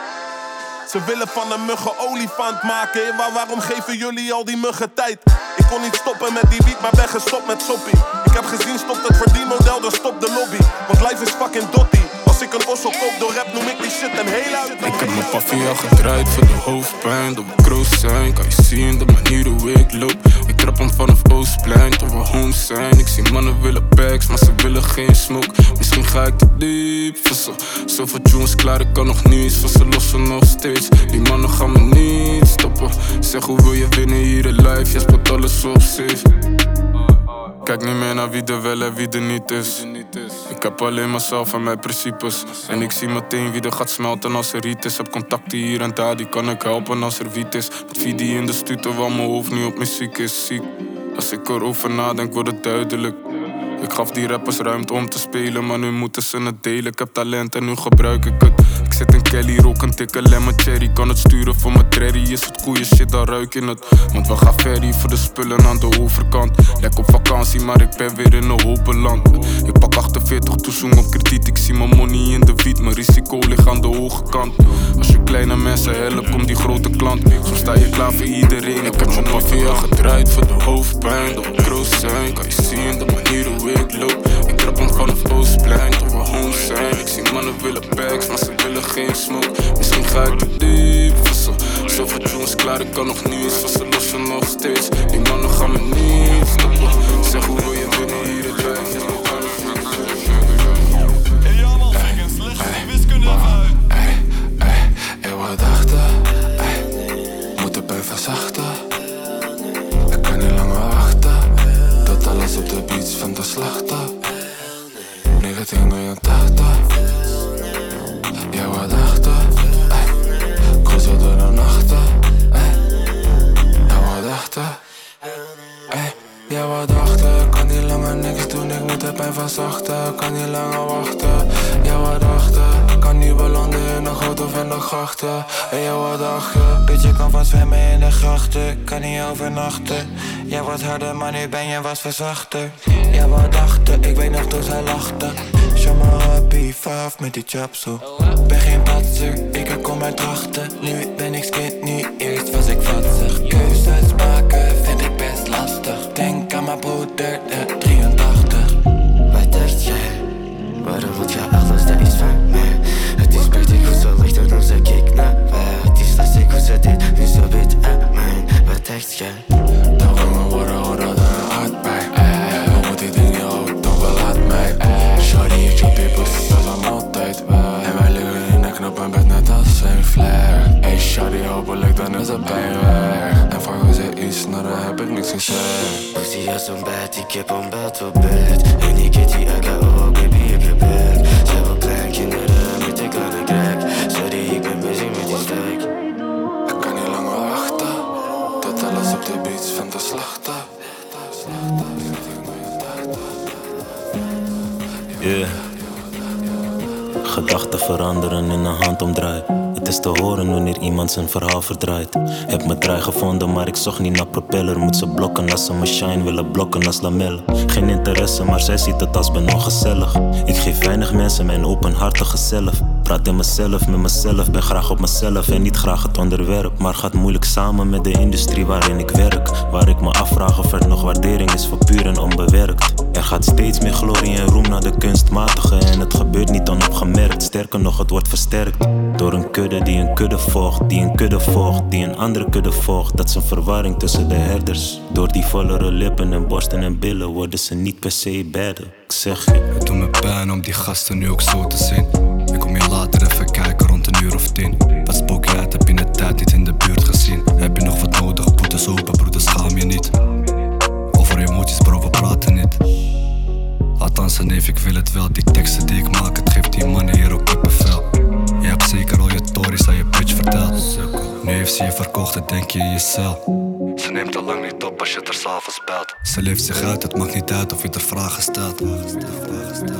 Ze willen van een muggen olifant maken. Maar waarom geven jullie al die muggen tijd? Ik kon niet stoppen met die wiet, maar ben gestopt met soppie. Ik heb gezien, stopt het verdienmodel, dan stop de lobby. Want life is fucking dotty. Als ik een ossel koop door rap, noem ik die shit een heel uit. Ik heb mijn paffie al gedraaid voor de hoofdpijn. Dat we kroos zijn, kan je zien de manier hoe ik loop. Ik trap hem vanaf Oostplein tot we home zijn. Ik zie mannen willen packs, maar ze willen geen smoke. Misschien ga ik te diep vissen. Zoveel tunes klaar, ik kan nog niets. Van ze lossen nog steeds. Die mannen gaan me niet stoppen. Zeg hoe wil je winnen hier in life? Je speelt alles op safe. Kijk niet meer naar wie er wel en wie er niet is. Ik heb alleen mezelf en mijn principes. En ik zie meteen wie er gaat smelten als er riet is. Heb contacten hier en daar, die kan ik helpen als er wiet is. Met VD in de studio, waar mijn hoofd nu op muziek is ziek. Als ik erover nadenk, wordt het duidelijk. Ik gaf die rappers ruimte om te spelen, maar nu moeten ze het delen. Ik heb talent en nu gebruik ik het. Ik zit in Kelly, rook een dikke lemon cherry. Kan het sturen voor mijn treddy, is het goede shit, dan ruik je het. Want we gaan ferry voor de spullen aan de overkant. Lek op vakantie, maar ik ben weer in een hoop beland. Ik pak 48 toezoen op krediet, ik zie mijn money in de wiet. Mijn risico ligt aan de hoge kant. Als je kleine mensen helpt, komt die grote klant. Soms sta je klaar voor iedereen. Ik heb mijn paffie al gedraaid voor de hoofdpijn. Dat we kroos zijn, kan je zien de manier hoe ik loop. Ik trap hem vanaf Oostplein tot we home zijn. Ik zie mannen willen packs, maar ze willen geen smoke. Misschien ga ik te diep vissen. Zoveel tunes klaar, ik kan nog niets. Ze lossen nog steeds. Die mannen gaan me niet stoppen. Zeg hoe beats van de slachten. 1980. Ja, wat dachten? Ey, door de nachten. Ey, ja, wat dachten? Ey, ja, wat kan niet langer niks doen, ik moet de pijn verzachten. Kan niet langer wachten. Ja, wat kan niet belanden in de goot of in de grachten. Ey, ja, wat je? Beetje kan van in de grachten. Kan niet overnachten. Jij was harder, maar nu ben je wat verzachter. Ja, wat dachten? Ik weet nog toen zij lachte. Happy, vijf met die chapsel. Ben geen patser, ik kom uit drachten. Nu ben ik skinny, eerst was ik vatzig. Een bed, ik heb een bed op bed. En die kitty, I got oh baby, ik heb bed. Zij wil kleinkinderen met een kleine crack. Sorry, ik ben busy met die stack. Ik kan niet langer wachten. Tot alles op de beats van de slachten. Yeah. Gedachten veranderen in een handomdraai. Is te horen wanneer iemand zijn verhaal verdraait. Heb mijn draai gevonden, maar ik zocht niet naar propeller. Moet ze blokken als ze me shine willen blokken als lamellen. Geen interesse, maar zij ziet het als ben ongezellig. Ik geef weinig mensen mijn openhartige zelf. Praat in mezelf, met mezelf, ben graag op mezelf en niet graag het onderwerp. Maar gaat moeilijk samen met de industrie waarin ik werk. Waar ik me afvraag of er nog waardering is voor puur en onbewerkt. Er gaat steeds meer glorie en roem naar de kunstmatige en het gebeurt niet onopgemerkt. Sterker nog, het wordt versterkt door een kudde die een kudde volgt, die een kudde volgt, die een andere kudde volgt. Dat is een verwarring tussen de herders. Door die vollere lippen en borsten en billen worden ze niet per se beide. Ik zeg je. Het doet me pijn om die gasten nu ook zo te zien. Ik kom je later even kijken rond een uur of tien. Wat spook je uit, heb je de tijd niet in de buurt gezien? Heb je nog wat nodig, boetes open, broeder, schaam je niet. Emoties, bro, we praten niet. Althans, neef, ik wil het wel. Die teksten die ik maak, het geeft die mannen hier ook kippenvel. Je hebt zeker al je tories aan je bitch verteld. Nu heeft ze je verkocht en denk je in je cel. Ze neemt al lang niet op als je het er s'avonds belt. Ze leeft zich uit, het maakt niet uit of je er vragen stelt.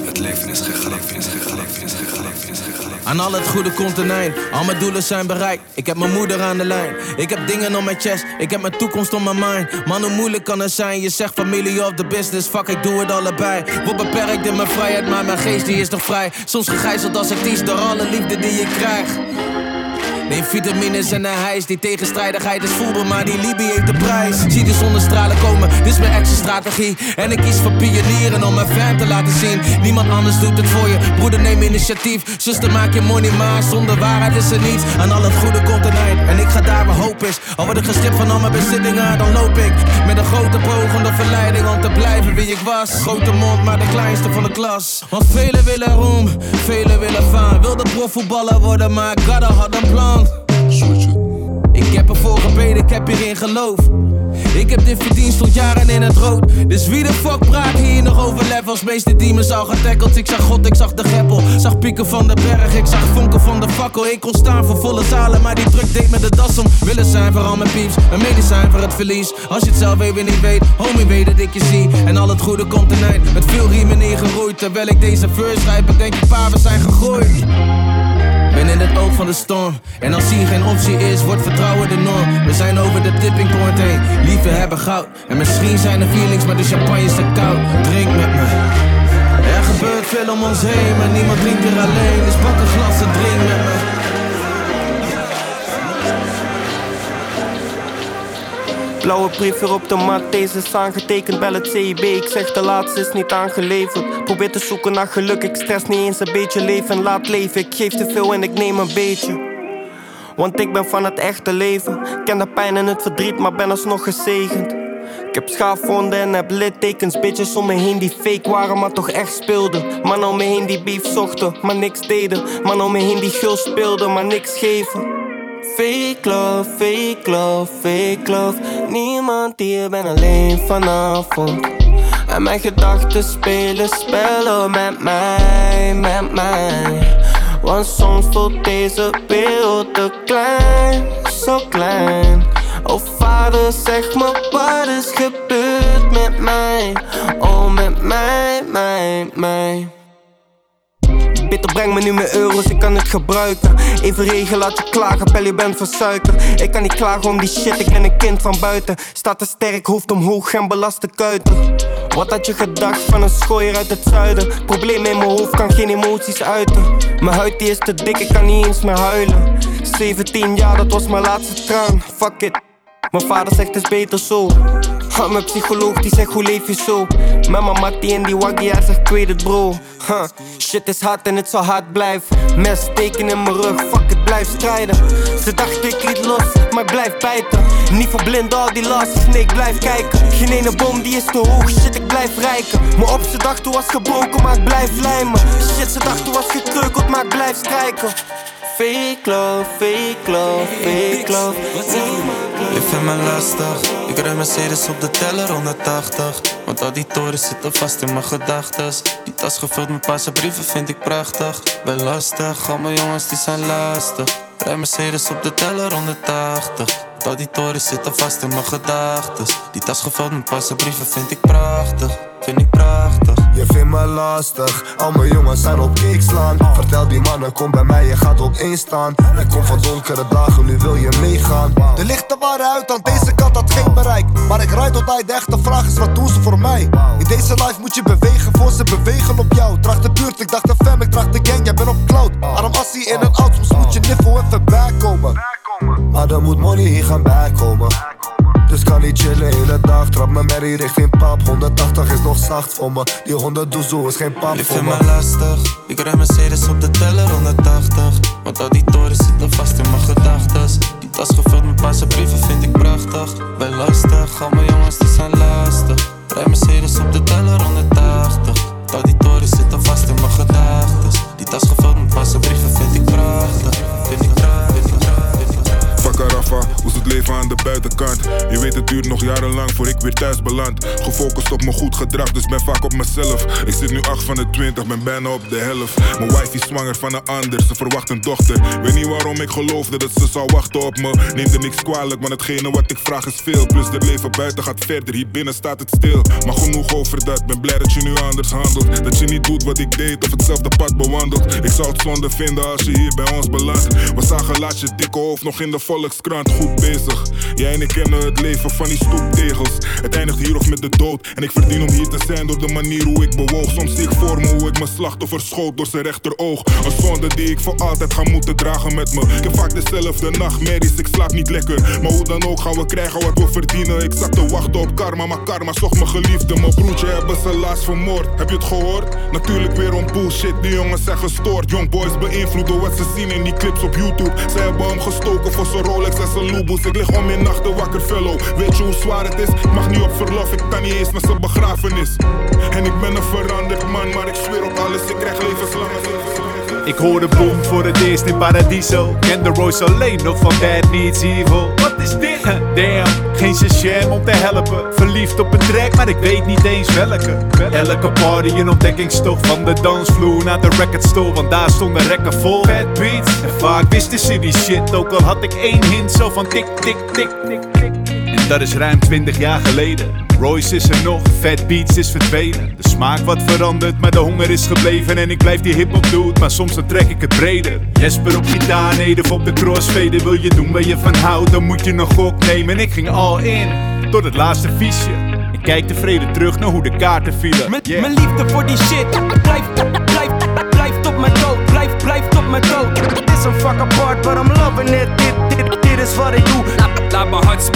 Het leven is geen grapje, is geen grapje, is geen grapje, is geen grapje. Aan al het goede komt een eind. Al mijn doelen zijn bereikt. Ik heb mijn moeder aan de lijn. Ik heb dingen op mijn chest. Ik heb mijn toekomst op mijn mind. Man, hoe moeilijk kan het zijn? Je zegt familie of the business. Fuck, ik doe het allebei. Word beperkt in mijn vrijheid, maar mijn geest die is nog vrij. Soms gegijzeld als artiest door alle liefde die je krijgt. Neem vitamines en een hijs. Die tegenstrijdigheid is voelbaar, maar die Libi heeft de prijs. Zie de zonnestralen komen, dit is mijn extra strategie. En ik kies voor pionieren om mijn fan te laten zien. Niemand anders doet het voor je. Broeder, neem initiatief. Zuster, maak je money maar. Zonder waarheid is er niets. Aan al het goede komt een eind. En ik ga daar waar hoop is. Al word ik gestript van al mijn bezittingen, dan loop ik. Met een grote pogende verleiding om te blijven wie ik was. Grote mond, maar de kleinste van de klas. Want velen willen roem, velen willen faam. Wilde profvoetballer worden, maar Gadda had een plan. Ik heb ervoor gebeden, ik heb hierin geloof. Ik heb dit verdiend, stond jaren in het rood. Dus wie de fuck praat hier nog over levels? Meeste demons al getackeld. Ik zag God, ik zag de greppel. Zag pieken van de berg, ik zag vonken van de fakkel. Ik kon staan voor volle zalen, maar die druk deed met de das om. Willen zijn voor al mijn pieps, een medicijn voor het verlies. Als je het zelf even niet weet, homie weet dat ik je zie. En al het goede komt ten eind, met veel riemen ingeroeid. Terwijl ik deze verse schrijf, denk ik pa, we zijn gegooid. Ben in het oog van de storm. En als hier geen optie is, wordt vertrouwen de norm. We zijn over de tipping point heen. Liefde hebben goud. En misschien zijn er feelings, maar de champagne is te koud. Drink met me. Er gebeurt veel om ons heen, maar niemand drinkt er alleen. Dus pak een glas en drink met me. Blauwe brief weer op de mat, deze is aangetekend, bel het CIB. Ik zeg de laatste is niet aangeleverd. Probeer te zoeken naar geluk, ik stress niet eens een beetje leven. Laat leven, ik geef te veel en ik neem een beetje. Want ik ben van het echte leven. Ken de pijn en het verdriet, maar ben alsnog gezegend. Ik heb schaafwonden en heb littekens. Bitches om me heen die fake waren, maar toch echt speelden. Man om me heen die beef zochten, maar niks deden. Man om me heen die gul speelden, maar niks geven. Fake love, fake love, fake love. Niemand hier, ben alleen vanavond. En mijn gedachten spelen spellen met mij, met mij. Want soms voelt deze wereld te klein, zo klein. Oh vader, zeg me wat is gebeurd met mij. Oh, met mij, mij, mij. Bitter breng me nu mijn euro's, ik kan het gebruiken. Even regen, laat je klagen, pel je bent van suiker. Ik kan niet klagen om die shit, ik ben een kind van buiten. Staat te sterk, hoofd omhoog en belaste kuiten. Wat had je gedacht van een schooier uit het zuiden? Probleem in mijn hoofd, kan geen emoties uiten. Mijn huid die is te dik, ik kan niet eens meer huilen. 17 jaar, dat was mijn laatste traan. Fuck it. Mijn vader zegt het is beter zo. Ha, mijn psycholoog die zegt hoe leef je zo. Mijn mattie en die waggie, hij zegt ik weet het bro. Huh. Shit is hard en het zal hard blijven. Mes steken in mijn rug, fuck het blijf strijden. Ze dachten ik liet los, maar ik blijf bijten. Niet verblind al die last, nee ik blijf kijken. Geen ene bom die is te hoog, shit ik blijf rijken. Mijn op ze dacht toen was gebroken, maar ik blijf lijmen. Shit ze dacht toen was gekreukeld, maar ik blijf strijken. Fake love, fake love, fake love. Je vindt me lastig. Ik rij Mercedes op de teller 180. Want al die torens zitten vast in mijn gedachtes. Die tas gevuld met paarse brieven vind ik prachtig. Ben lastig, al mijn jongens die zijn lastig. Rij Mercedes op de teller 180. Want al die torens zitten vast in mijn gedachtes. Die tas gevuld met paarse brieven vind ik prachtig. Vind ik prachtig. Je vindt me lastig, al mijn jongens zijn op kick slaan. Vertel die mannen, kom bij mij, je gaat op staan. Ik kom van donkere dagen, nu wil je meegaan. De lichten waren uit, aan deze kant had geen bereik. Maar ik rijd tot hij de echte vraag is, wat doen ze voor mij? In deze life moet je bewegen, voor ze bewegen op jou. Draag de buurt, ik dacht de fam, ik draag de gang, jij bent op cloud. Arm assie in een oud, soms moet je niffel even bijkomen. Maar dan moet money hier gaan bijkomen. Dus kan niet chillen hele dag Trap me merrie richting pap 180 is nog zacht voor me Die 100 doezoe is geen pap Je voor me me lastig. Ik rij Mercedes op de teller 180. Want al die torens zitten vast in mijn gedachtes. Die tas gevuld met paarse brieven vind ik prachtig. Ben lastig, al mijn jongens die zijn lastig. Rij Mercedes op de teller 180. Al die torens zitten vast in mijn gedachtes. Die tas gevuld met paarse brieven vind ik prachtig. Vind ik prachtig, vind ik prachtig. vind Rafa, hoe het leven aan de buitenkant? Je weet het duurt nog jarenlang voor ik weer thuis beland. Gefocust op mijn goed gedrag, dus ben vaak op mezelf. Ik zit nu 8 van de 20, ben bijna op de helft. Mijn wife is zwanger van een ander, ze verwacht een dochter. Weet niet waarom ik geloofde dat ze zou wachten op me. Neem er niks kwalijk, want hetgene wat ik vraag is veel. Plus het leven buiten gaat verder, hier binnen staat het stil. Maar genoeg over dat, ben blij dat je nu anders handelt. Dat je niet doet wat ik deed of hetzelfde pad bewandelt. Ik zou het zonde vinden als je hier bij ons belandt. We zagen laatst je dikke hoofd nog in de Volkskrant kant goed bezig. Jij en ik kennen het leven van die stoeptegels. Het eindigt hier of met de dood. En ik verdien om hier te zijn door de manier hoe ik bewoog. Soms zie ik voor me hoe ik mijn slachtoffer schoot door zijn rechteroog. Een zonde die ik voor altijd ga moeten dragen met me. Ik heb vaak dezelfde nachtmerries, ik slaap niet lekker. Maar hoe dan ook gaan we krijgen wat we verdienen. Ik zat te wachten op karma, maar karma zocht mijn geliefde. Mijn broertje hebben ze laatst vermoord. Heb je het gehoord? Natuurlijk weer om bullshit, die jongens zijn gestoord. Young boys beïnvloed door wat ze zien in die clips op YouTube. Ze hebben hem gestoken voor zijn Rolex Ik lig om in nachten wakker, fellow. Weet je hoe zwaar het is? Mag niet op verlof, ik kan niet eens naar zijn begrafenis. En ik ben een veranderd man, maar ik zweer op alles, ik krijg levenslange Ik hoorde boom voor het eerst in Paradiso. Ken de Royce alleen nog van Bad Meets Evil. Wat is dit? Damn, geen sham om te helpen. Verliefd op een track, maar ik weet niet eens welke. Elke party een ontdekkingstof van de dansvloer naar de recordstore. Want daar stonden rekken vol. Bad beats. En vaak wisten ze die shit, ook al had ik één hint zo van tik, tik, tik, tik, tik. Dat is ruim 20 jaar geleden. Royce is er nog, Fat Beats is verdwenen. De smaak wat veranderd, maar de honger is gebleven. En ik blijf die hip-hop doen, maar soms dan trek ik het breder. Jesper op gitaar, Nedef op de crossfader. Wil je doen waar je van houdt, dan moet je een gok nemen. En ik ging all in, tot het laatste viesje. Ik kijk tevreden terug naar hoe de kaarten vielen. Yeah. Mijn liefde voor die shit blijft, blijft, blijft op mijn dood. Blijft, blijft op mijn dood. Het is een fuck apart, but I'm loving it. Dit, dit, dit is wat ik doe. Laat, mijn hart.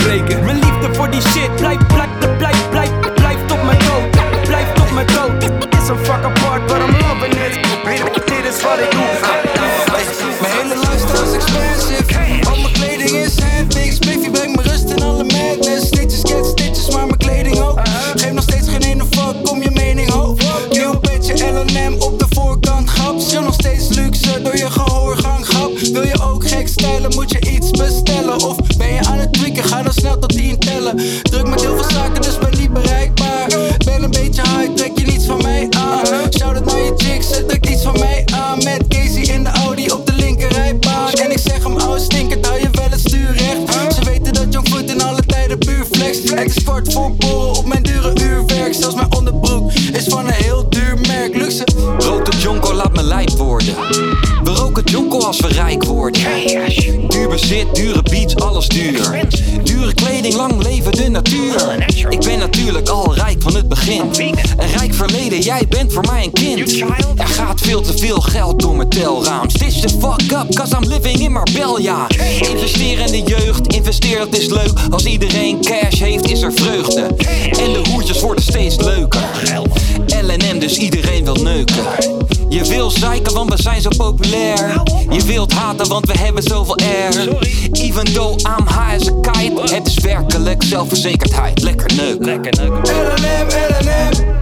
Mijn liefde voor die shit blijft, blijft, blijft, blijft, blijft op mijn dood. Blijft op mijn dood. Is een fuck apart, but I'm loving it. Dit, is wat ik doe. Mijn hele lifestyle is expensive. Al mijn kleding is handmix. Baby brengt me rust in alle madness. Stitches get stitches, maar mijn kleding ook. Geef nog steeds geen ene fuck om je mening ho. Nieuw petje LM op de voorkant grap. Chill nog steeds luxe door je gehoorgang grap. Wil je ook gek stijlen, moet je iets bestellen. Of Druk met heel veel zaken, dus ben niet bereikbaar. Ben een beetje high, trek je niets van mij aan. Shout het naar je chicks, ze trekt iets van mij aan. Met Casey in de Audi op de linkerrijbaan. En ik zeg hem, ouwe stinkert, hou je wel het stuur recht. Ze weten dat Jongfoot in alle tijden puur flex. Het is kwart voor op mijn dure als we rijk worden. Duur bezit, dure beats, alles duur. Dure kleding, lang leven de natuur. Ik ben natuurlijk al rijk van het begin. Een rijk verleden, jij bent voor mij een kind. Er gaat veel te veel geld door mijn telraam. Stitch the fuck up, cause I'm living in Marbella. Investeer in de jeugd, investeer dat is leuk. Als iedereen cash heeft, is er vreugde. En de hoertjes worden steeds leuker. LNM, dus iedereen wil neuken. Je wil zeiken, want we zijn zo populair. Je wilt haten, want we hebben zoveel air. Even though I'm high as a kite. Het is werkelijk zelfverzekerdheid. Lekker neuken. Lekker neuken. LNM, LNM.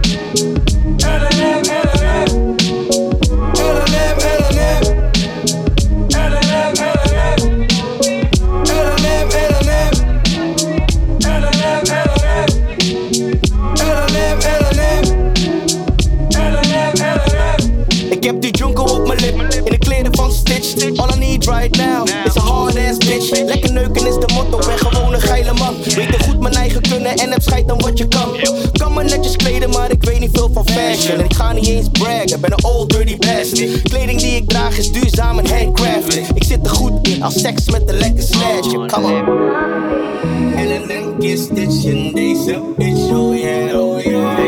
LNM, LNM. Right now is a hard ass bitch. Lekker neuken is de motto, ben gewoon een geile man. Weet er goed mijn eigen kunnen en heb scheid aan wat je kan. Kan me netjes kleden, maar ik weet niet veel van fashion. En ik ga niet eens braggen, ben een old dirty bastard. Kleding die ik draag is duurzaam en handcrafted. Ik zit er goed in, als seks met een lekker snatch. Come on. LNM get stitch in deze bitch, oh yeah, oh yeah.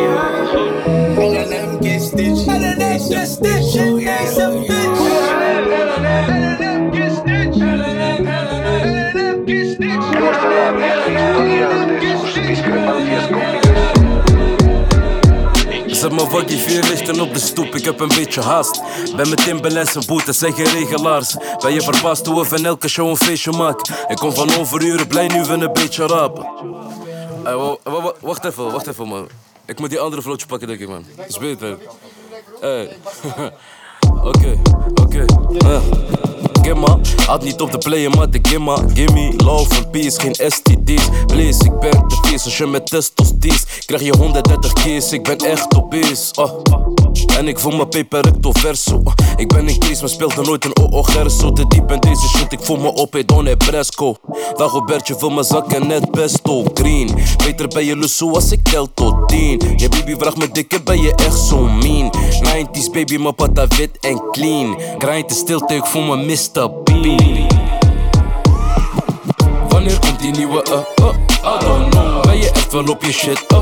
LNM get stitch in deze stitch, oh yeah, oh yeah. Zet mijn waggie vier lichten op de stoep, ik heb een beetje haast. Ben met Timberlands en boetes en geen regelaars. Ben je verbaasd hoe we van elke show een feestje maken? Ik kom van overuren, blij nu we een beetje rapen. Wa- wacht even, wacht even man. Ik moet die andere vlotje pakken denk ik man. Is beter. Hey. Oké, oké. eh. Gimma, had niet op de player, maar de gimma. Gimme, love and peace, geen STD's. Please, ik ben te vies als je met testos. Krijg je 130 keers, ik ben echt obese. Oh. En ik voel me peper recto verso. Ik ben in crisis, maar speelde nooit een OO Gerso. Te diep in deze shit, ik voel me op, hey, don Bresco. Dagobertje vul mijn zakken net pesto green. Beter ben je lusso als ik tel tot 10. Je baby vraagt me dikke, ben je echt zo mean. 90s baby, mijn pata wit en clean. Grind de stilte, ik voel me Mr. Bean. Wanneer komt die nieuwe uh, I don't know Ben je echt wel op je shit, uh,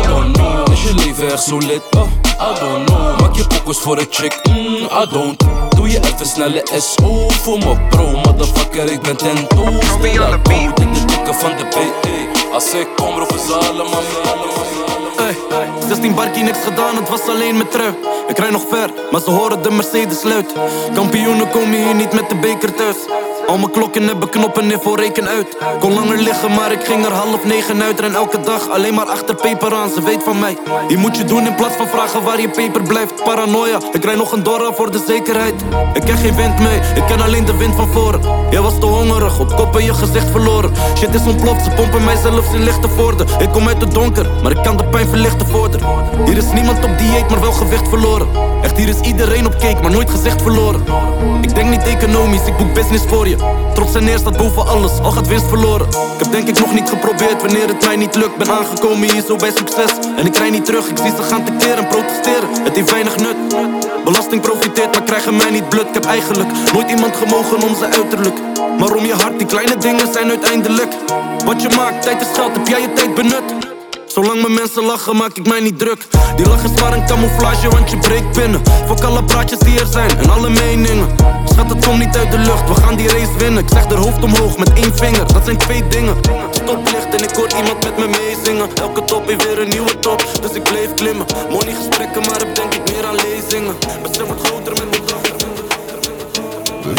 I don't know Is je leven echt zo lit, uh, I don't know Maak je pokus voor een chick, mm, I don't Doe je even snelle SO voor me bro Motherfucker, ik ben ten toes Speel in de dikke van de BE Als ik kom, roepen ze allemaal Ey, 16 barkie, niks gedaan, het was alleen met trui. Ik rij nog ver, maar ze horen de Mercedes luid. Kampioenen komen hier niet met de beker thuis. Al mijn klokken hebben knoppen in voor reken uit. Kon langer liggen, maar ik ging er half negen uit. Ren elke dag alleen maar achter peper aan, ze weet van mij. Je moet je doen in plaats van vragen waar je peper blijft. Paranoia, ik rij nog een dorra voor de zekerheid. Ik ken geen wind mee, ik ken alleen de wind van voren. Jij was te hongerig, op kop en je gezicht verloren. Shit is ontploft, ze pompen mij zelfs in lichte voorden. Ik kom uit het donker, maar ik kan de pijn verlichten voor er. Hier is niemand op dieet, maar wel gewicht verloren. Echt, hier is iedereen op cake, maar nooit gezicht verloren. Ik denk niet economisch, ik boek business voor je. Trots en neer staat boven alles, al gaat winst verloren. Ik heb denk ik nog niet geprobeerd wanneer het mij niet lukt. Ben aangekomen hier zo bij succes. En ik rij niet terug, ik zie ze gaan tekeer en protesteren. Het heeft weinig nut. Belasting profiteert, maar krijgen mij niet blut. Ik heb eigenlijk nooit iemand gemogen om zijn uiterlijk. Maar om je hart, die kleine dingen zijn uiteindelijk. Wat je maakt, tijd is geld, heb jij je tijd benut? Zolang mijn mensen lachen, maak ik mij niet druk. Die lach is maar een camouflage, want je breekt binnen. Fuck alle praatjes die er zijn en alle meningen. Schat, het komt niet uit de lucht, we gaan die race winnen. Ik zeg er hoofd omhoog met één vinger, dat zijn twee dingen. Stoplicht en ik hoor iemand met me meezingen. Elke top heeft weer een nieuwe top, dus ik bleef klimmen. Money gesprekken, maar heb denk ik meer aan lezingen. Besef wordt groter met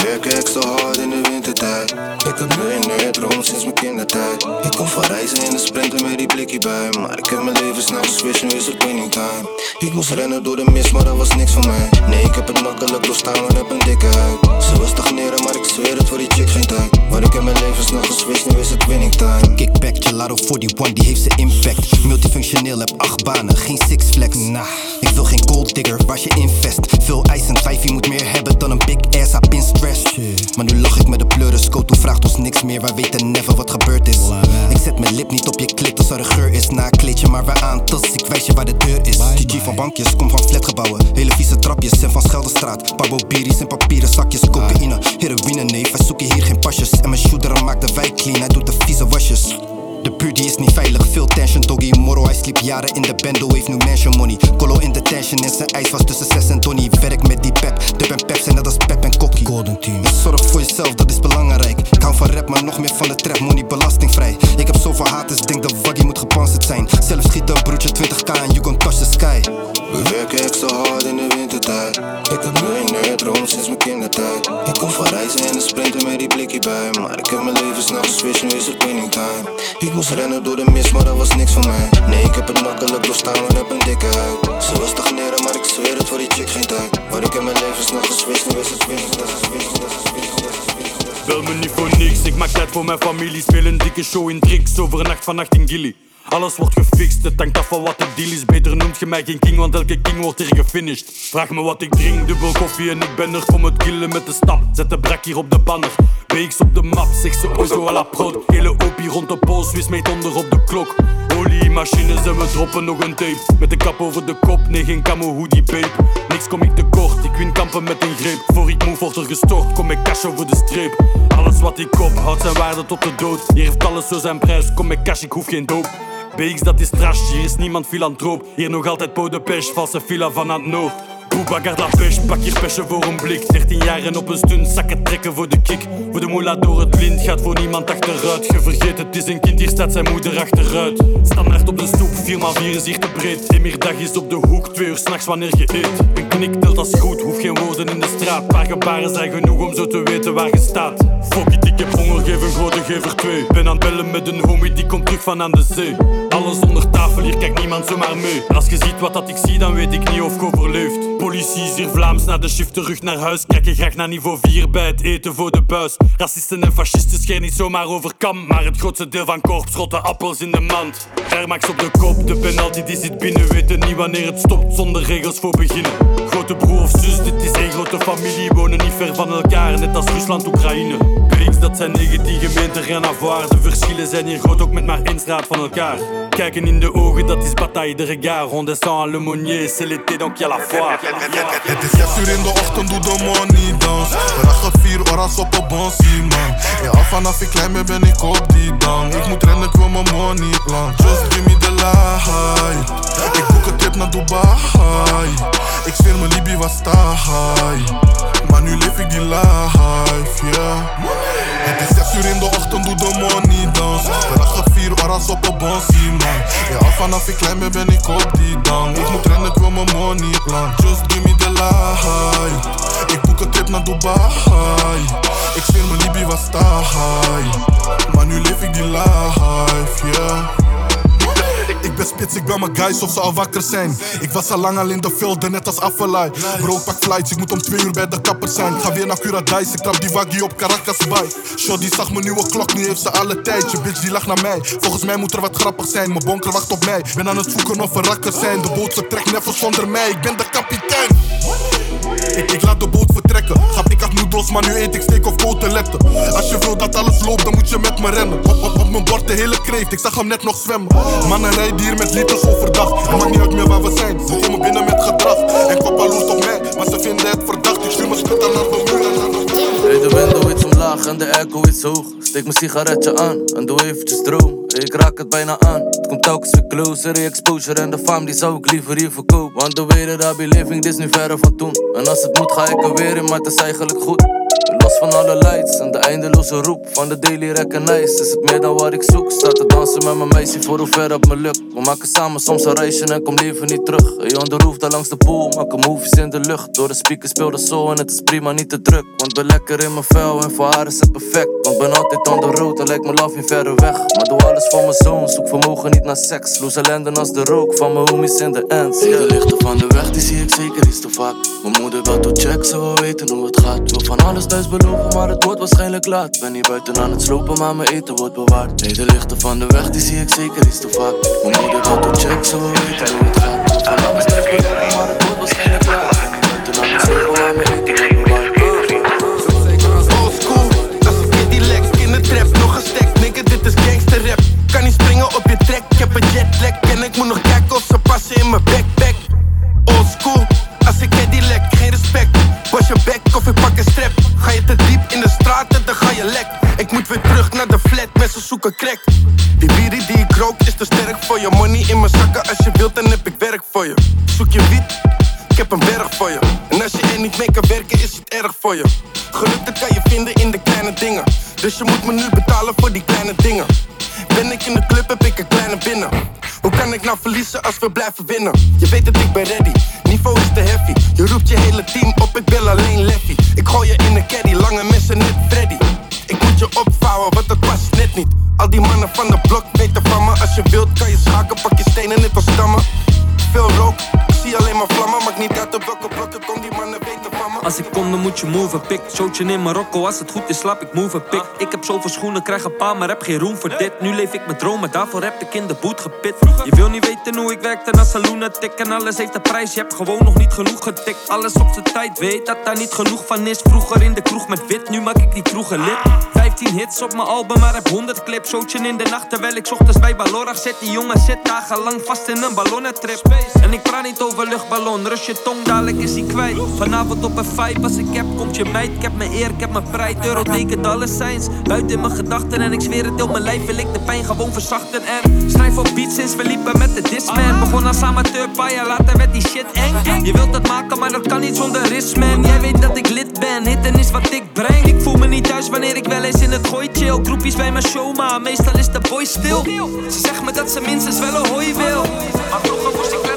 mijn We werken extra hard in de wintertijd. Ik heb miljonair sinds mijn kindertijd. Ik kom van reizen in de sprinter met die blikkie bij. Maar ik heb mijn leven snel geswitcht, nu is het winning time. Ik moest rennen door de mist, maar dat was niks voor mij. Nee, ik heb het makkelijk doorstaan, maar heb een dikke huid. Ze wil stagneren, maar ik zweer het voor die chick geen tijd. Maar ik heb mijn leven snel geswitcht, nu is het winning time. Kickback, Gelato 41, die heeft zijn impact. Multifunctioneel, heb acht banen, geen six flex. Nah, ik wil geen gold digger, waar je invest. Veel eisen, vijf, je moet meer hebben dan een big ass, I've been Maar nu lach ik met de pleuris, Koto vraagt ons niks meer, wij weten never wat gebeurd is. Ik zet mijn lip niet op je klit als er een geur is. Na een kleedje, maar weer aan, tas, ik wijs je waar de deur is. GG van bankjes, kom van flatgebouwen. Hele vieze trapjes en van Scheldenstraat. Paar bobiries en papieren zakjes, cocaïne, heroïne, neef. Wij zoeken hier geen pasjes. En mijn shooter maakt de wijk clean, hij doet de vieze wasjes. De buurt die is niet veilig, veel tension doggy Moro, hij sliep jaren in de bendo, heeft nu mansion money. Colo in detention en zijn ijs was tussen 6 en Donnie Werk met die pep, dip en pep zijn net als pep en kokkie. Golden team. Zorg voor jezelf, dat is belangrijk. Ik hou van rap, maar nog meer van de trap, money belastingvrij. Ik heb zoveel haters, denk de waggie moet gepanzerd zijn. Zelf schiet een broertje 20k en you gon touch the sky. We werken extra hard in de wintertijd. Ik heb miljonair droom sinds mijn kindertijd. Ik kom van reizen in de sprinter met die blikkie bij. Maar ik heb mijn leven snel geswitcht, nu is het winning time. Ik moest rennen door de mist, maar dat was niks voor mij. Nee, ik heb het makkelijk doorstaan, maar heb een dikke huid. Ze wil stagneren, maar ik zweer het voor die chick geen tijd. Maar ik heb mijn leven snel geswitcht, nu is het winning, dat is dat is. Bel me niet voor niks, ik maak tijd voor mijn familie. Speel een dikke show in drinks, overnacht vannacht in Gilly. Alles wordt gefixt, het hangt af van wat de deal is. Beter noemt je mij geen king, want elke king wordt hier gefinished. Vraag me wat ik drink, dubbel koffie en ik ben er. Kom het killen met de stap, zet de brak hier op de banner. BX op de map, zeg ze oh zo à la prod. Hele opie rond de pols, wist meet onder op de klok. Oliemachines en we droppen nog een tape. Met de kap over de kop, nee geen camo hoodie babe. Niks kom ik tekort, ik win kampen met een greep. Voor ik move wordt er gestort, kom ik cash over de streep. Alles wat ik kop, houdt zijn waarde tot de dood. Hier heeft alles zo zijn prijs, kom ik cash, ik hoef geen doop. BX dat is trash, hier is niemand filantroop. Hier nog altijd pot de pêche, valse fila van aan het noord. Boeba garde la pêche, pak hier pêche voor een blik. 13 jaar en op een stunt, zakken trekken voor de kick. Voor de moela door het blind, gaat voor niemand achteruit. Je vergeet het is een kind, hier staat zijn moeder achteruit. Standaard op de stoep, 4x4 is hier te breed. Emirdag is op de hoek, twee uur s'nachts wanneer je eet. Een knik telt als goed, hoef geen woorden in de straat. Paar gebaren zijn genoeg om zo te weten waar je staat. Fuck it, ik heb honger, geef een grote gever twee. Ben aan het bellen met een homie, die komt terug van aan de zee Alles onder tafel, hier kijkt niemand zomaar mee. Als je ziet wat dat ik zie, dan weet ik niet of je overleeft Politie is hier Vlaams, na de shift terug naar huis. Kijken graag naar niveau 4 bij het eten voor de buis. Racisten en fascisten scheren niet zomaar over kam Maar het grootste deel van korps rotte appels in de mand. Air Max op de kop, de penalty die zit binnen. Weten niet wanneer het stopt, zonder regels voor beginnen. Grote broer of zus, dit is één grote familie. Wonen niet ver van elkaar, net als Rusland, Oekraïne. BX, dat zijn 19 gemeenten, rien De verschillen zijn hier groot, ook met maar één straat van elkaar Kijken in de ogen, dat is bataille de regard. On descend à l'aumônier, c'est l'été donc y'a la foire. Het is 6 uur in de ochtend, doe de money dans. We rachen 4 horas op een bonsie man. Ja, al vanaf ik klein ben, ben ik op die dan. Ik moet rennen, ik wil mijn money plan. Just give me the lie. Ik boek een trip naar Dubai. Ik zweer mijn Libi was taai. Maar nu leef ik die life, yeah. Het is 6 uur in de ochtend, doe de money dans. We rachen 4 horas op een bonsie man. Ja, al vanaf ik klein ben, ben ik op die dan. Ik moet rennen, ik wil mijn money plan. Just give me the lie. Ik boek een trip naar Dubai. Ik zweer mijn Libi was taai. Maar nu leef ik die life, yeah. Ben spits, ik ben mijn guys of ze al wakker zijn. Ik was al lang al in de velden, net als Affelay. Bro, ik pak flights, ik moet om twee uur bij de kapper zijn. Ga weer naar Curadais, ik trap die waggie op Caracas bij. Shoddy zag mijn nieuwe klok, nu heeft ze alle tijd. Je bitch die lacht naar mij. Volgens mij moet er wat grappig zijn. Mijn bonker wacht op mij. Ben aan het zoeken of rakkers zijn. De boot vertrekt never zonder mij. Ik ben de kapitein. Ik, ik laat de boot vertrekken. Had noedels, maar nu eet ik steak of koteletten. Als je wil dat alles loopt, dan moet je met me rennen. Op, op, op mijn bord de hele kreeft, ik zag hem net nog zwemmen. Mannen rijden hier met liters overdag. Het maakt niet uit meer waar we zijn. Ze komen binnen met gedrag. En papa loert op mij, maar ze vinden het verdacht. Ik stuur mijn schutter naar de muur en omlaag en de airco iets hoog. Steek mijn sigaretje aan en doe eventjes droom. Ik raak het bijna aan. Het komt telkens weer closer. Exposure en de fame die zou ik liever hier verkopen. Want de way that dit is nu verre van toen. En als het moet, ga ik er weer in, maar het is eigenlijk goed. Los van alle lights en de eindeloze roep van de daily recognize Is het meer dan wat ik zoek? Sta te dansen met mijn meisje voor hoe ver het me lukt We maken samen soms een reisje en kom liever niet terug. Hey on the roof, daar langs de pool, maken movies in de lucht. Door de speakers speel de soul en het is prima niet te druk. Want ben lekker in mijn vel en voor haar is het perfect. Want ben altijd on the road en lijkt mijn love niet verder weg. Maar doe alles voor mijn zoon, zoek vermogen niet naar seks. Loes ellende als de rook van mijn homies in de ends. De lichten van de weg, die zie ik zeker iets te vaak. Mijn moeder wil door check, ze wil weten hoe het gaat. Wil van alles thuis beloven, maar het wordt waarschijnlijk laat Ben hier buiten aan het slopen, maar mijn eten wordt bewaard Nee, de lichten van de weg, die zie ik zeker iets te vaak Mijn moeder wil door check, wil weten hoe het gaat van alles thuis beloven, maar het wordt waarschijnlijk laat Ben hier buiten aan het slopen, maar mijn eten in de trap nog een stek. Nigga, dit is gangster rap. Kan niet springen op je trek, ik heb een jetlag. En ik moet nog kijken of ze passen in mijn backpack. Old school, als ik die lek, geen respect. Was je back of ik pak een strap. Je te diep in de straten, dan ga je lek. Ik moet weer terug naar de flat, mensen zoeken crack. Die wierie die ik rook is te sterk voor je. Money in mijn zakken, als je wilt, dan heb ik werk voor je. Zoek je wiet, ik heb een berg voor je. En als je er niet mee kan werken, is het erg voor je. Geluk dat kan je vinden in de kleine dingen. Dus je moet me nu betalen voor die kleine dingen. Ben ik in de club, heb ik een kleine binnen. Hoe kan ik nou verliezen als we blijven winnen? Je weet dat ik ben ready, niveau is te heavy. Je roept je hele team op, ik bel alleen Leffy. Caddy, lange messen net Freddy. Ik moet je opvouwen, want dat past net niet. Al die mannen van de blok weten van me. Als je wilt, kan je schaken, pak je stenen net als stammen. Veel rook, ik zie alleen maar vlammen. Maakt niet uit Als ik kom, dan moet je move pik. Showtje in Marokko, als het goed is, slaap ik move pik. Ik heb zoveel schoenen, krijg een paar, maar heb geen room voor dit. Nu leef ik mijn dromen, daarvoor heb ik in de boot gepit. Je wil niet weten hoe ik werkte naar saloon-tik. En alles heeft een prijs, je hebt gewoon nog niet genoeg getikt. Alles op zijn tijd, weet dat daar niet genoeg van is. Vroeger in de kroeg met wit, nu maak ik die kroegen lid. 15 hits op mijn album, maar heb 100 clips. Showtje in de nacht, terwijl ik ochtends bij Balorag zit. Die jongen zit dagenlang vast in een ballonnentrip. En ik praat niet over luchtballon, rust je tong, dadelijk is hij kwijt. Vanavond op een vibe, als ik heb, komt je meid. Ik heb mijn eer, ik heb mijn pride, euro teken dollarsigns. Buiten in mijn gedachten en ik zweer het, heel mijn lijf wil ik de pijn gewoon verzachten. En schrijf op beat sinds we liepen met de Disman. Begon als amateur, paar later werd die shit eng. Je wilt het maken, maar dat kan niet zonder risk, man. Jij weet dat ik lid ben, hitten is wat ik breng. Ik voel me niet thuis wanneer ik wel eens in het gooi chill. Groepjes bij mijn show, maar meestal is de boy stil. Ze zegt me dat ze minstens wel een hooi wil. Maar vroeger moest ik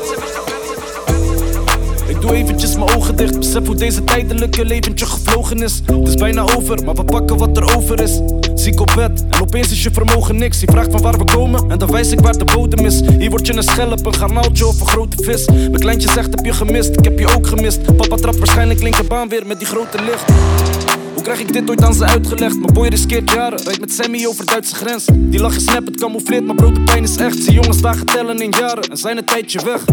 doe eventjes mijn ogen dicht. Besef hoe deze tijdelijke leventje gevlogen is. Het is bijna over, maar we pakken wat er over is. Ziek op bed en opeens is je vermogen niks. Je vraagt van waar we komen en dan wijs ik waar de bodem is. Hier word je een schelp, een garnaaltje of een grote vis. Mijn kleintje zegt heb je gemist, ik heb je ook gemist. Papa trapt waarschijnlijk linkerbaan weer met die grote licht. Krijg ik dit ooit aan ze uitgelegd? Mijn boy riskeert jaren, rijdt met Sammy over Duitse grens. Die lach is snap, het camoufleert, maar bro, de pijn is echt. Zie jongens dagen tellen in jaren en zijn een tijdje weg.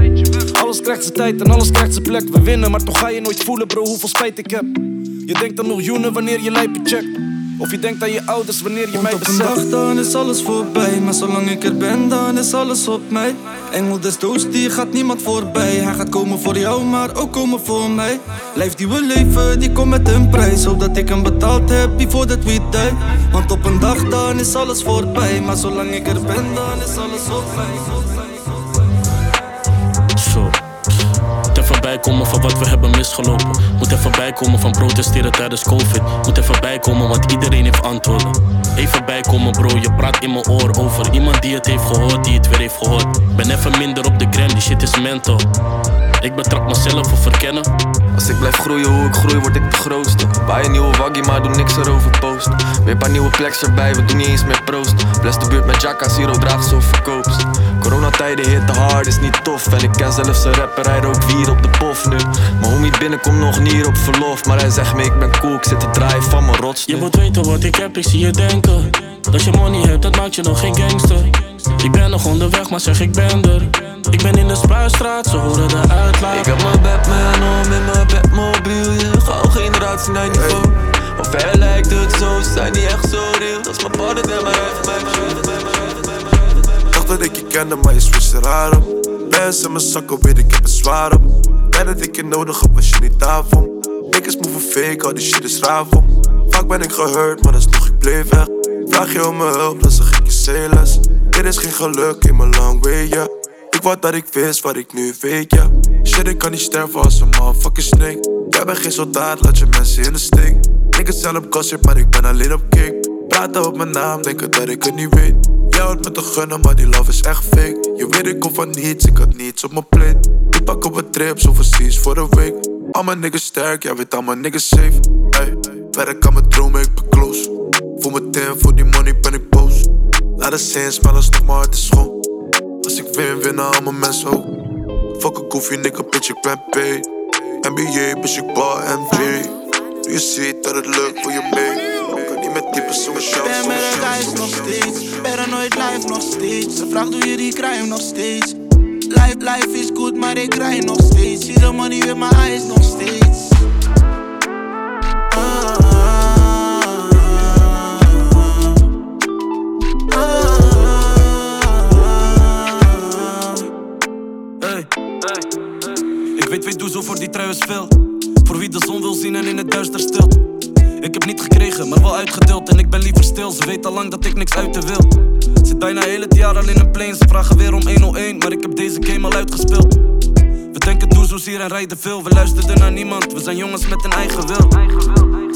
Alles krijgt zijn tijd en alles krijgt zijn plek. We winnen, maar toch ga je nooit voelen, bro, hoeveel spijt ik heb. Je denkt aan miljoenen wanneer je lijpen checkt. Of je denkt aan je ouders wanneer je mij Want op een beseft. dag dan is alles voorbij Maar zolang ik er ben dan is alles op mij. Engel des doods die gaat niemand voorbij. Hij gaat komen voor jou maar ook komen voor mij. Lijf die we leven die komt met een prijs. Zodat ik hem betaald heb before that we die Want op een dag dan is alles voorbij. Maar zolang ik er ben dan is alles op mij bijkomen van wat we hebben misgelopen. Moet even bijkomen van protesteren tijdens COVID. Moet even bijkomen, want iedereen heeft antwoorden. Even bijkomen, bro, je praat in mijn oor over iemand die het heeft gehoord, die het weer heeft gehoord. Ben even minder op de gram, die shit is mental. Ik betrap mezelf op verkennen. Als ik blijf groeien hoe ik groei, word ik de grootste. Buy een nieuwe waggie, maar doe niks erover post. Weer paar nieuwe pleks erbij, we doen niet eens meer proost. Bless de buurt met Jacka, Zero draagt zo verkoopst. Coronatijden hit te hard, is niet tof. En ik ken zelfs een rapper, hij rookt wier op de pof nu. Mijn homie binnenkomt nog niet op verlof. Maar hij zegt me, ik ben cool, ik zit te draaien van mijn rots. Je moet weten wat ik heb, ik zie je denken. Dat je money hebt, dat maakt je nog geen gangster. Ik ben nog onderweg, maar zeg ik ben er. Ik ben in de Spuistraat, ze horen de uitlaat. Ik heb mijn Batman om in mijn Batmobiel. Je gauw generatie naar niveau. Of hij lijkt het zo, zijn niet echt zo real. Dat is mijn partner en mijn Dacht dat ik je kende, maar je switchte raar op. Mensen in mijn zakken, weet ik heb het zwaar op. Ben dat ik je nodig heb, was je niet daarvoor. Niggas move fake, al die shit is raar voor. Vaak ben ik gehurt, maar alsnog ik bleef weg. Vraag je om mijn hulp, dan zeg ik je zeeless. Dit is geen geluk in mijn long way, ja. Ik wou dat ik wist wat ik nu weet, ja. Shit, ik kan niet sterven als een motherfucking snake. Jij bent geen soldaat, laat je mensen in de steek. Niggas zijn op gossip, maar ik ben alleen op kick. Praten op mijn naam, denken dat ik het niet weet. Houdt me te gunnen, maar die love is echt fake. Je weet ik kom van niets, ik had niets op mijn plate. Ik pak op een trip, overseas voor een week. Al mijn niggas sterk, jij weet al mijn niggas safe. Hey, werk aan mijn dromen, ik ben close. Voel me ten, voor die money ben ik boos. Laat de zin, maar alsnog mijn hart is schoon. Als ik win, winnen al mijn mensen ook. Fuck een goofy nigga, bitch, ik ben paid. NBA, bitch, ik bal MJ. Nu je ziet dat het lukt, voor je mee. Types zoals jou, Ben met jou, guys nog steeds. Paranoid life nog steeds. Ze vraagt doe je die crime nog steeds. Life, life is good, maar ik rij nog steeds. Zie de money with my eyes nog steeds. Hey, Ik weet, weet doe zo voor die trui is veel. Voor wie de zon wil zien en in het duister stilt. Ik heb niet gekregen, maar wel uitgedeeld. En ik ben liever stil, ze weet al lang dat ik niks uiten wil. Zit bijna heel het jaar al in een plane. Ze vragen weer om 101, maar ik heb deze game al uitgespeeld. We denken doezoes hier en rijden veel. We luisterden naar niemand, we zijn jongens met een eigen wil.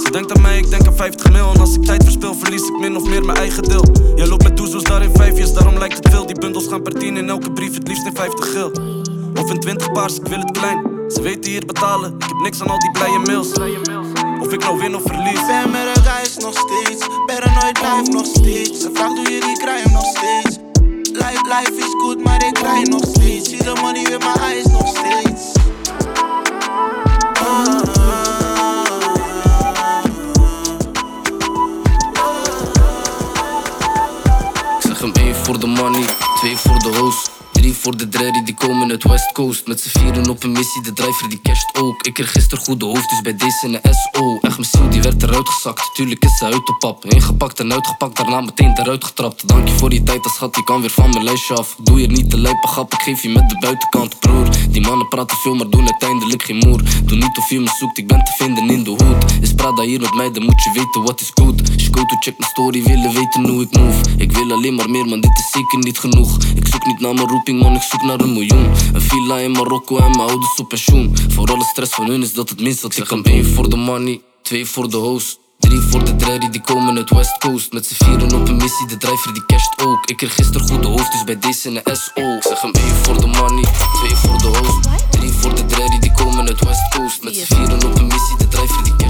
Ze denkt aan mij, ik denk aan 50 mil. En als ik tijd verspil, verlies ik min of meer mijn eigen deel. Jij loopt met doezoes daar in vijfjes, daarom lijkt het veel. Die bundels gaan per 10 in elke brief, het liefst in 50 geel. Of in 20 paars, ik wil het klein. Ze weten hier betalen, ik heb niks aan al die blije mails. Of ik nou win of verlies. Ben met een guys nog steeds. Paranoid life nog steeds. Ze vraagt doe je die crime nog steeds. Life, life is good, maar ik rij nog steeds. Zie de money with my eyes nog steeds. Ik zeg hem één voor de money, twee voor de host. Voor de dreddy, die komen uit West Coast. Met z'n vieren op een missie, de driver die casht ook. Ik kreeg gisteren goede hoofd, dus bij deze een SO. Echt mijn ziel, die werd eruit gezakt. Tuurlijk is ze uit de pap. Ingepakt en uitgepakt, daarna meteen eruit getrapt. Dank je voor die tijd, als schat, die kan weer van mijn lijstje af. Doe je niet te lijpen, grap, ik geef je met de buitenkant, broer. Die mannen praten veel, maar doen uiteindelijk geen moer. Doe niet of je me zoekt, ik ben te vinden in de hoed. Is Prada hier met mij, dan moet je weten wat is goed. Go to check mijn story, willen weten hoe ik move. Ik wil alleen maar meer, man, dit is zeker niet genoeg. Ik zoek niet naar mijn roeping, man, ik zoek naar een miljoen. Een villa in Marokko en mijn ouders op pensioen. Voor alle stress van hun is dat het minst dat ik kan één voor de money, twee voor de host. Drie voor de dreddy, die komen uit West Coast. Met z'n vieren op een missie, de driver die casht ook. Ik kreeg gisteren goede hoofd, dus bij deze een SO. Ik zeg hem één voor de money, twee voor de host. Drie voor de dreddy, die komen uit West Coast. Met z'n vieren op een missie, de driver die casht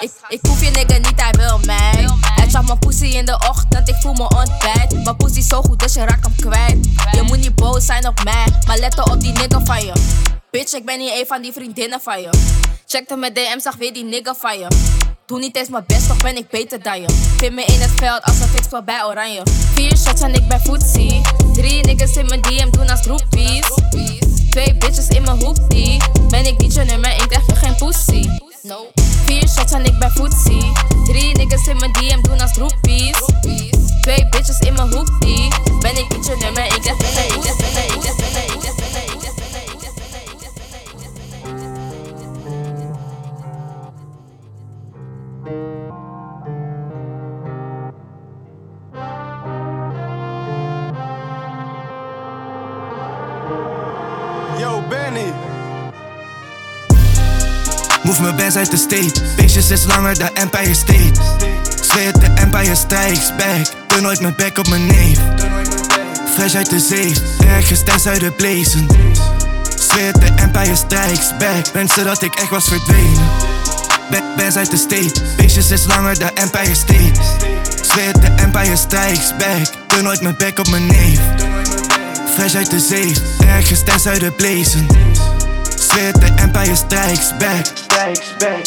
Ik, ik hoef je nigga niet, hij wil mij. Hij zag mijn pussy in de ochtend, ik voel me ontbijt. Mijn pussy zo goed, dus je raakt hem kwijt. Je moet niet boos zijn op mij, maar let op die nigga van je. Bitch, ik ben niet een van die vriendinnen van je. Checkte mijn DM, zag weer die nigga van je. Doe niet eens mijn best, toch ben ik beter dan je. Vind me in het veld als een fix bij oranje. Vier shots en ik ben footsie. Drie niggas in mijn DM doen als groepies. Twee bitches in mijn hoepie. Ben ik niet je nummer, ik krijg je geen pussy. No. Vier shots en ik ben footsie. Drie niggas in mijn DM doen als groepies. Twee bitches in mijn hoepie. Ben ik niet je nummer, ik krijg je geen pussy. Bands uit de state. Is langer dan Empire State. Zweer de Empire Strikes Back. Doe nooit mijn back op mijn neef. Fresh uit de zee, ergens ten zuiden blazen. Zweer de Empire Strikes Back. Mensen dat ik echt was verdwenen. Ba- Bands uit de state. Beestjes is langer dan Empire State. Zweer de Empire Strikes Back. Doe nooit mijn back op mijn neef. Fresh uit de zee, ergens ten zuiden blazen. Zweer de Empire Strikes Back. Strikes back.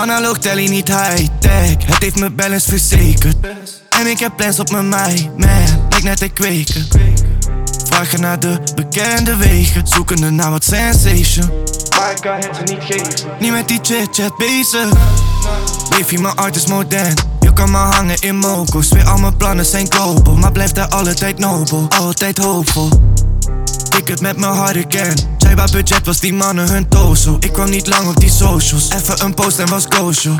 Analoog telly niet high-tech. Het heeft me balance verzekerd. En ik heb plans op mijn mij, man. Lijkt net te kweken. Vragen naar de bekende wegen. Zoekende naar wat sensation. Maar ik kan het niet geven. Niet met die chit-chat bezig. Baby, mijn art is modern. Je kan me hangen in moko's. Weer al mijn plannen zijn global. Maar blijf daar altijd nobel. Altijd hoopvol. Ik het met mijn harde kern. Jaiba budget was die mannen hun tozo. Ik kwam niet lang op die socials. Even een post en was gozo.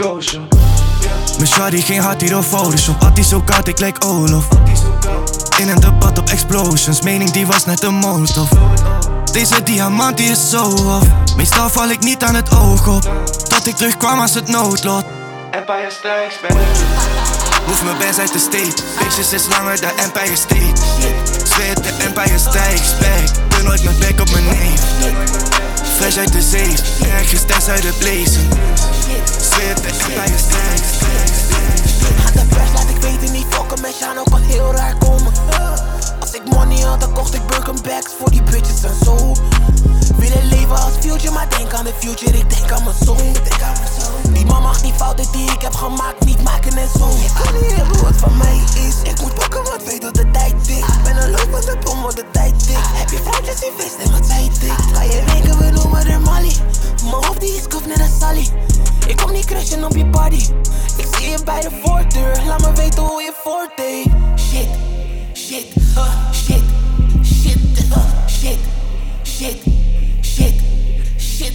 Mijn shawty ging hard hier op Photoshop. Had die zo koud, ik lijk Olof. In een debat op explosions. Mening die was net een molotov. Deze diamant die is zo off. Meestal val ik niet aan het oog op. Tot ik terugkwam als het noodlot. Empire Strikes Back. Hoef mijn bands uit de state. Bitches is langer dan Empire State. Zweer de Empire Strikes Back. Doe nooit mijn back op mijn neef. Fresh uit de zee, ergens ten zuiden blazen. Zweer de Empire Strikes Aan de pers laat ik weten niet. Fokken met Sjaan ook al heel raar komen. Als ik money had dan kocht ik Birkin bags voor die bitches en zo. Willen leven als future maar denk aan de future. Ik denk aan mijn zoon Die man mag niet fouten die ik heb gemaakt niet maken en zo. Ik kan niet hebben wat van mij is. Ik moet pakken wat weet dat de tijd tikt. Ben een leuk met de bom wat de tijd tikt. Heb je vrouwtjes in vist en wat zij tikt. Ga je denken we noemen er Molly Mijn hoofd die is kof een Sally. Ik kom niet crashen op je body Ik zie je bij de voordeur. Laat me weten hoe je voordeed. Shit, shit, uh, shit, shit, uh, shit, shit, shit, shit, shit,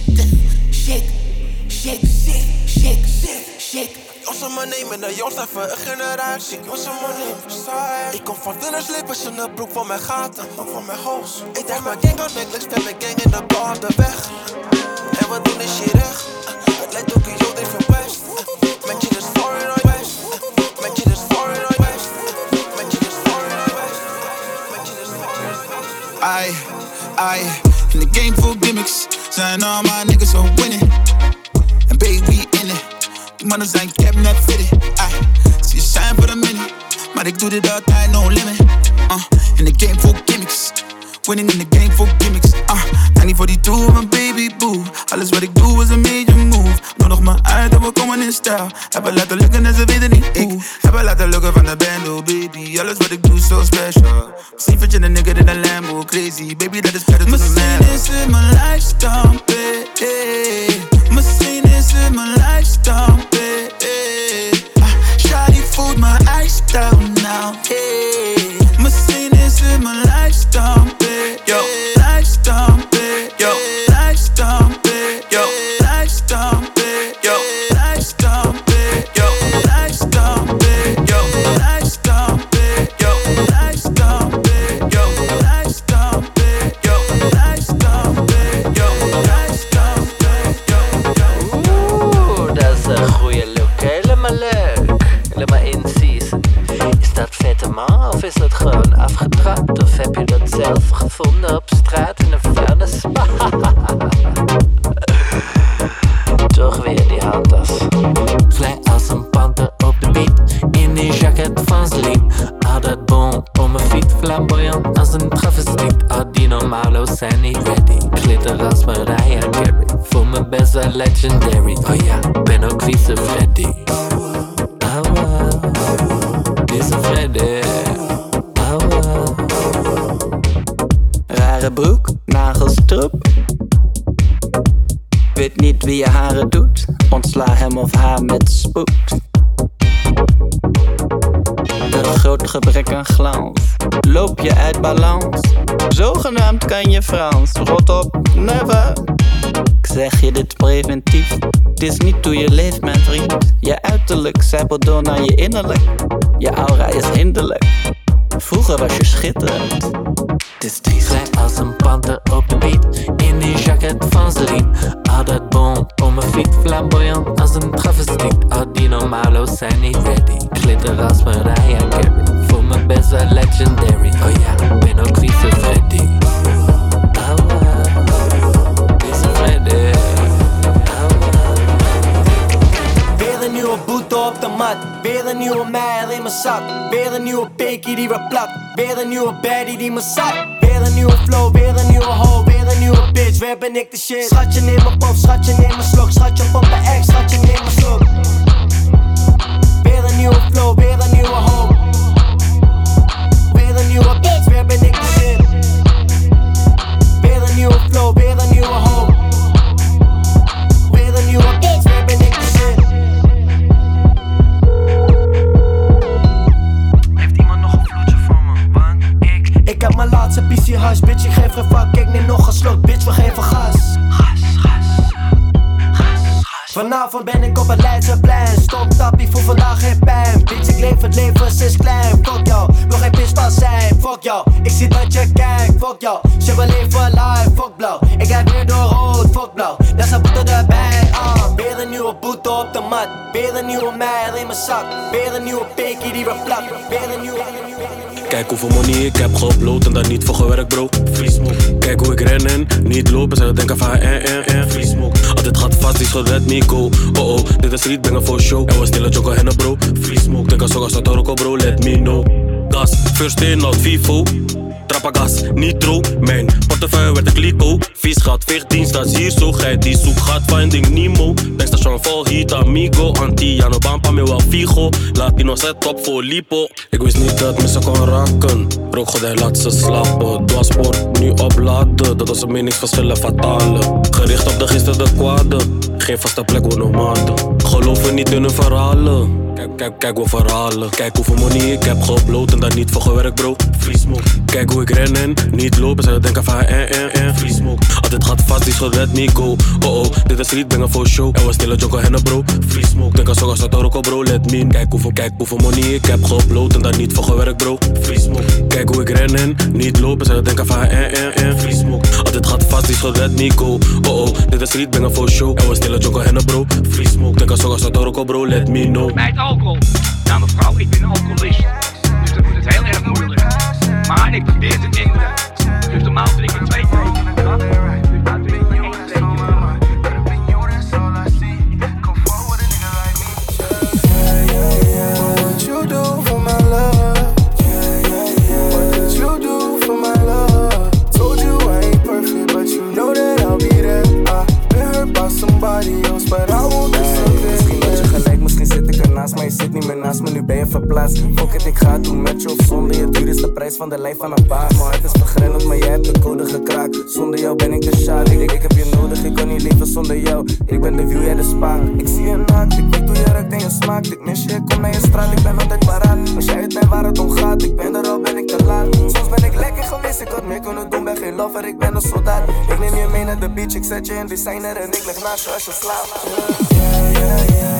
shit, shit, shit, shit, shit. Onze me nemen naar Joost even een generatie. Onze me nemen. Ik kom van dunne slippers in de broek van mijn gaten, ook van mijn hoos. Ik draag mijn gang aan necklace, stel mijn gang in de bar de weg. En we doen is hier recht. Het lijkt ook een jood even west. Met je is foreign or west. Met je is foreign or west. Met je is foreign or west. Met je is foreign I, I, in the game full gimmicks. Zijn all my niggas are winning. And we in it. Die mannen zijn cap net fitted. I, zie je shine voor een minute. Maar ik doe dit altijd, no limit. Uh, in the game for gimmicks. Winning in the game for gimmicks. Uh, 1942, mijn baby boo. Alles wat ik doe is een major move. Nodig me uit en we komen in stijl. Hebben laten lukken en ze weten niet hoe. Hebben laten lukken van de band, oh baby. Alles wat ik doe is so special. Misschien vind je een nigger in een Lambo crazy. Baby, dat is better dan een man. Misschien is het mijn lifestyle, baby. Misschien is het mijn lifestyle, baby. Ah, Shawty voelt mijn ijsstijl now, hey. Misschien is het mijn lifestyle, baby. Yo, Of is dat gewoon afgetrapt? Of heb je dat zelf gevonden op straat in een vuilnis? spa? Toch weer die handtas. Klein als een panter op de beat. In die jacket van sleep. Al dat bon op mijn fiets. Flamboyant als een travestiet. Al die normalo's zijn niet ready. Glitter als Mariah Carey. Voel me best wel legendary. Oh ja, ben ook vieze Freddy. Of haar met spoed. Een groot gebrek aan glans. Loop je uit balans? Zogenaamd kan je Frans. Rot op, never. Ik zeg je dit preventief. Het is niet hoe je leeft, mijn vriend. Je uiterlijk zijpelt door naar je innerlijk. Je aura is hinderlijk. Vroeger was je schitterend. Het is. Vrij als een panter op de beat. In die jacket van Celine. Al dat bon mijn fiets. Flamboyant als een travestiet. Al die normalo's zijn niet ready. Glitter als Mariah Carey. Voel me best wel legendary. Oh ja, ben ook Freddy. Freddy. Weer een nieuwe boete op de mat. Weer een nieuwe meijer in mijn zak. Weer een nieuwe pekie die weer plat. Weer een nieuwe baddie die me zat. Nieuwe flow, weer een nieuwe hoe, weer een nieuwe bitch. Weer ben ik de shit. Schatje neem mijn pop, schatje neem mijn slok. Schatje op mijn ex, schatje neem mijn slok. Weer een nieuwe flow, weer een nieuwe hoe. Weer een nieuwe bitch, weer ben ik hash, bitch, ik geef geen fuck, ik neem nog een slok, bitch, we geven gas. Vanavond ben ik op het Leidseplein, stop tappie, voel vandaag geen pijn. Bitch, ik leef het leven sinds klein, fuck jou, wil geen pispas zijn, fuck jou. Ik zie dat je kijkt, fuck jou, ze wil leven live, fuck blauw. Ik heb weer door rood, fuck blauw, daar staat boete erbij, ah. Weer een nieuwe boete op de mat, weer een nieuwe meijer in mijn zak. Weer een nieuwe pekie die weer plakt, weer een nieuwe... Kijk hoeveel money ik heb geüpload en daar niet voor gewerkt bro. Free smoke. Kijk hoe ik ren en niet loop en ze denken van eh eh eh. Free smoke. Altijd gaat vast, die schot let me go Oh oh, dit is street banger voor show. En we stelen Joko Henna bro. Free smoke. Denk als ook als Toroko bro, let me know. Gas, first in, not FIFO Trappagas, nitro Mijn portefeuille werd een kliko. Vies gaat, vecht staat hier. Zo Geit die zoek gaat, finding Nemo. Tankstation vol heat, amigo. Antiano, Bampa, me wel Latino set op voor lipo. Ik wist niet dat me ze kon raken. Rook god, hij laat ze slapen. Dwarspoor, nu opladen. Dat onze meningsverschillen fatale. Gericht op de gisteren de kwade. Geen vaste plek, we nomaden Geloven niet in hun verhalen Kijk, kijk, kijk wat verhalen. Kijk hoeveel money ik heb geüpload en daar niet voor gewerkt bro. Free smoke. Kijk hoe ik ren en niet lopen Ze denken van eh eh eh. Free smoke. Altijd gaat vast, die schot let me go. Oh oh, dit is street banger voor show. En we stelen Joko Henna bro. Free smoke. Denk als ook als dat Toroko bro, let me Kijk hoeveel, kijk hoeveel money ik heb geüpload en daar niet voor gewerkt bro. Free smoke. Kijk hoe ik ren en niet lopen Ze denken van eh eh eh. Free smoke. Altijd gaat vast, die schot let me go. Oh oh, dit is street banger voor show. En we stelen Joko Henna bro. Free smoke. Denk als ook als dat Toroko bro, let me know. Het alcohol. Nou mevrouw, ik ben alcoholist. Dus dan wordt het heel erg moeilijk. Maar ik probeer te kinderen. Dus normaal drink ik twee What niet naast me, nu ben je verplaatst. Fuck it, ik ga doen met je of zonder je. Duur is de prijs van de lijn van een baas. Maar het is vergrendeld, maar jij hebt de code gekraakt. Zonder jou ben ik de sjaak. Ik, ik, ik heb je nodig, ik kan niet leven zonder jou. Ik ben de view, jij de spaak. Ik zie je naakt, ik weet hoe je ruikt en je smaakt. Ik mis je, ik kom naar je straat, ik ben altijd paraat. Als jij het bent waar het om gaat, ik ben er al, ben ik te laat. Soms ben ik lekker geweest, ik had meer kunnen doen, ben geen lover, ik ben een soldaat. Ik neem je mee naar de beach, ik zet je in designer en ik leg naast je als je slaapt.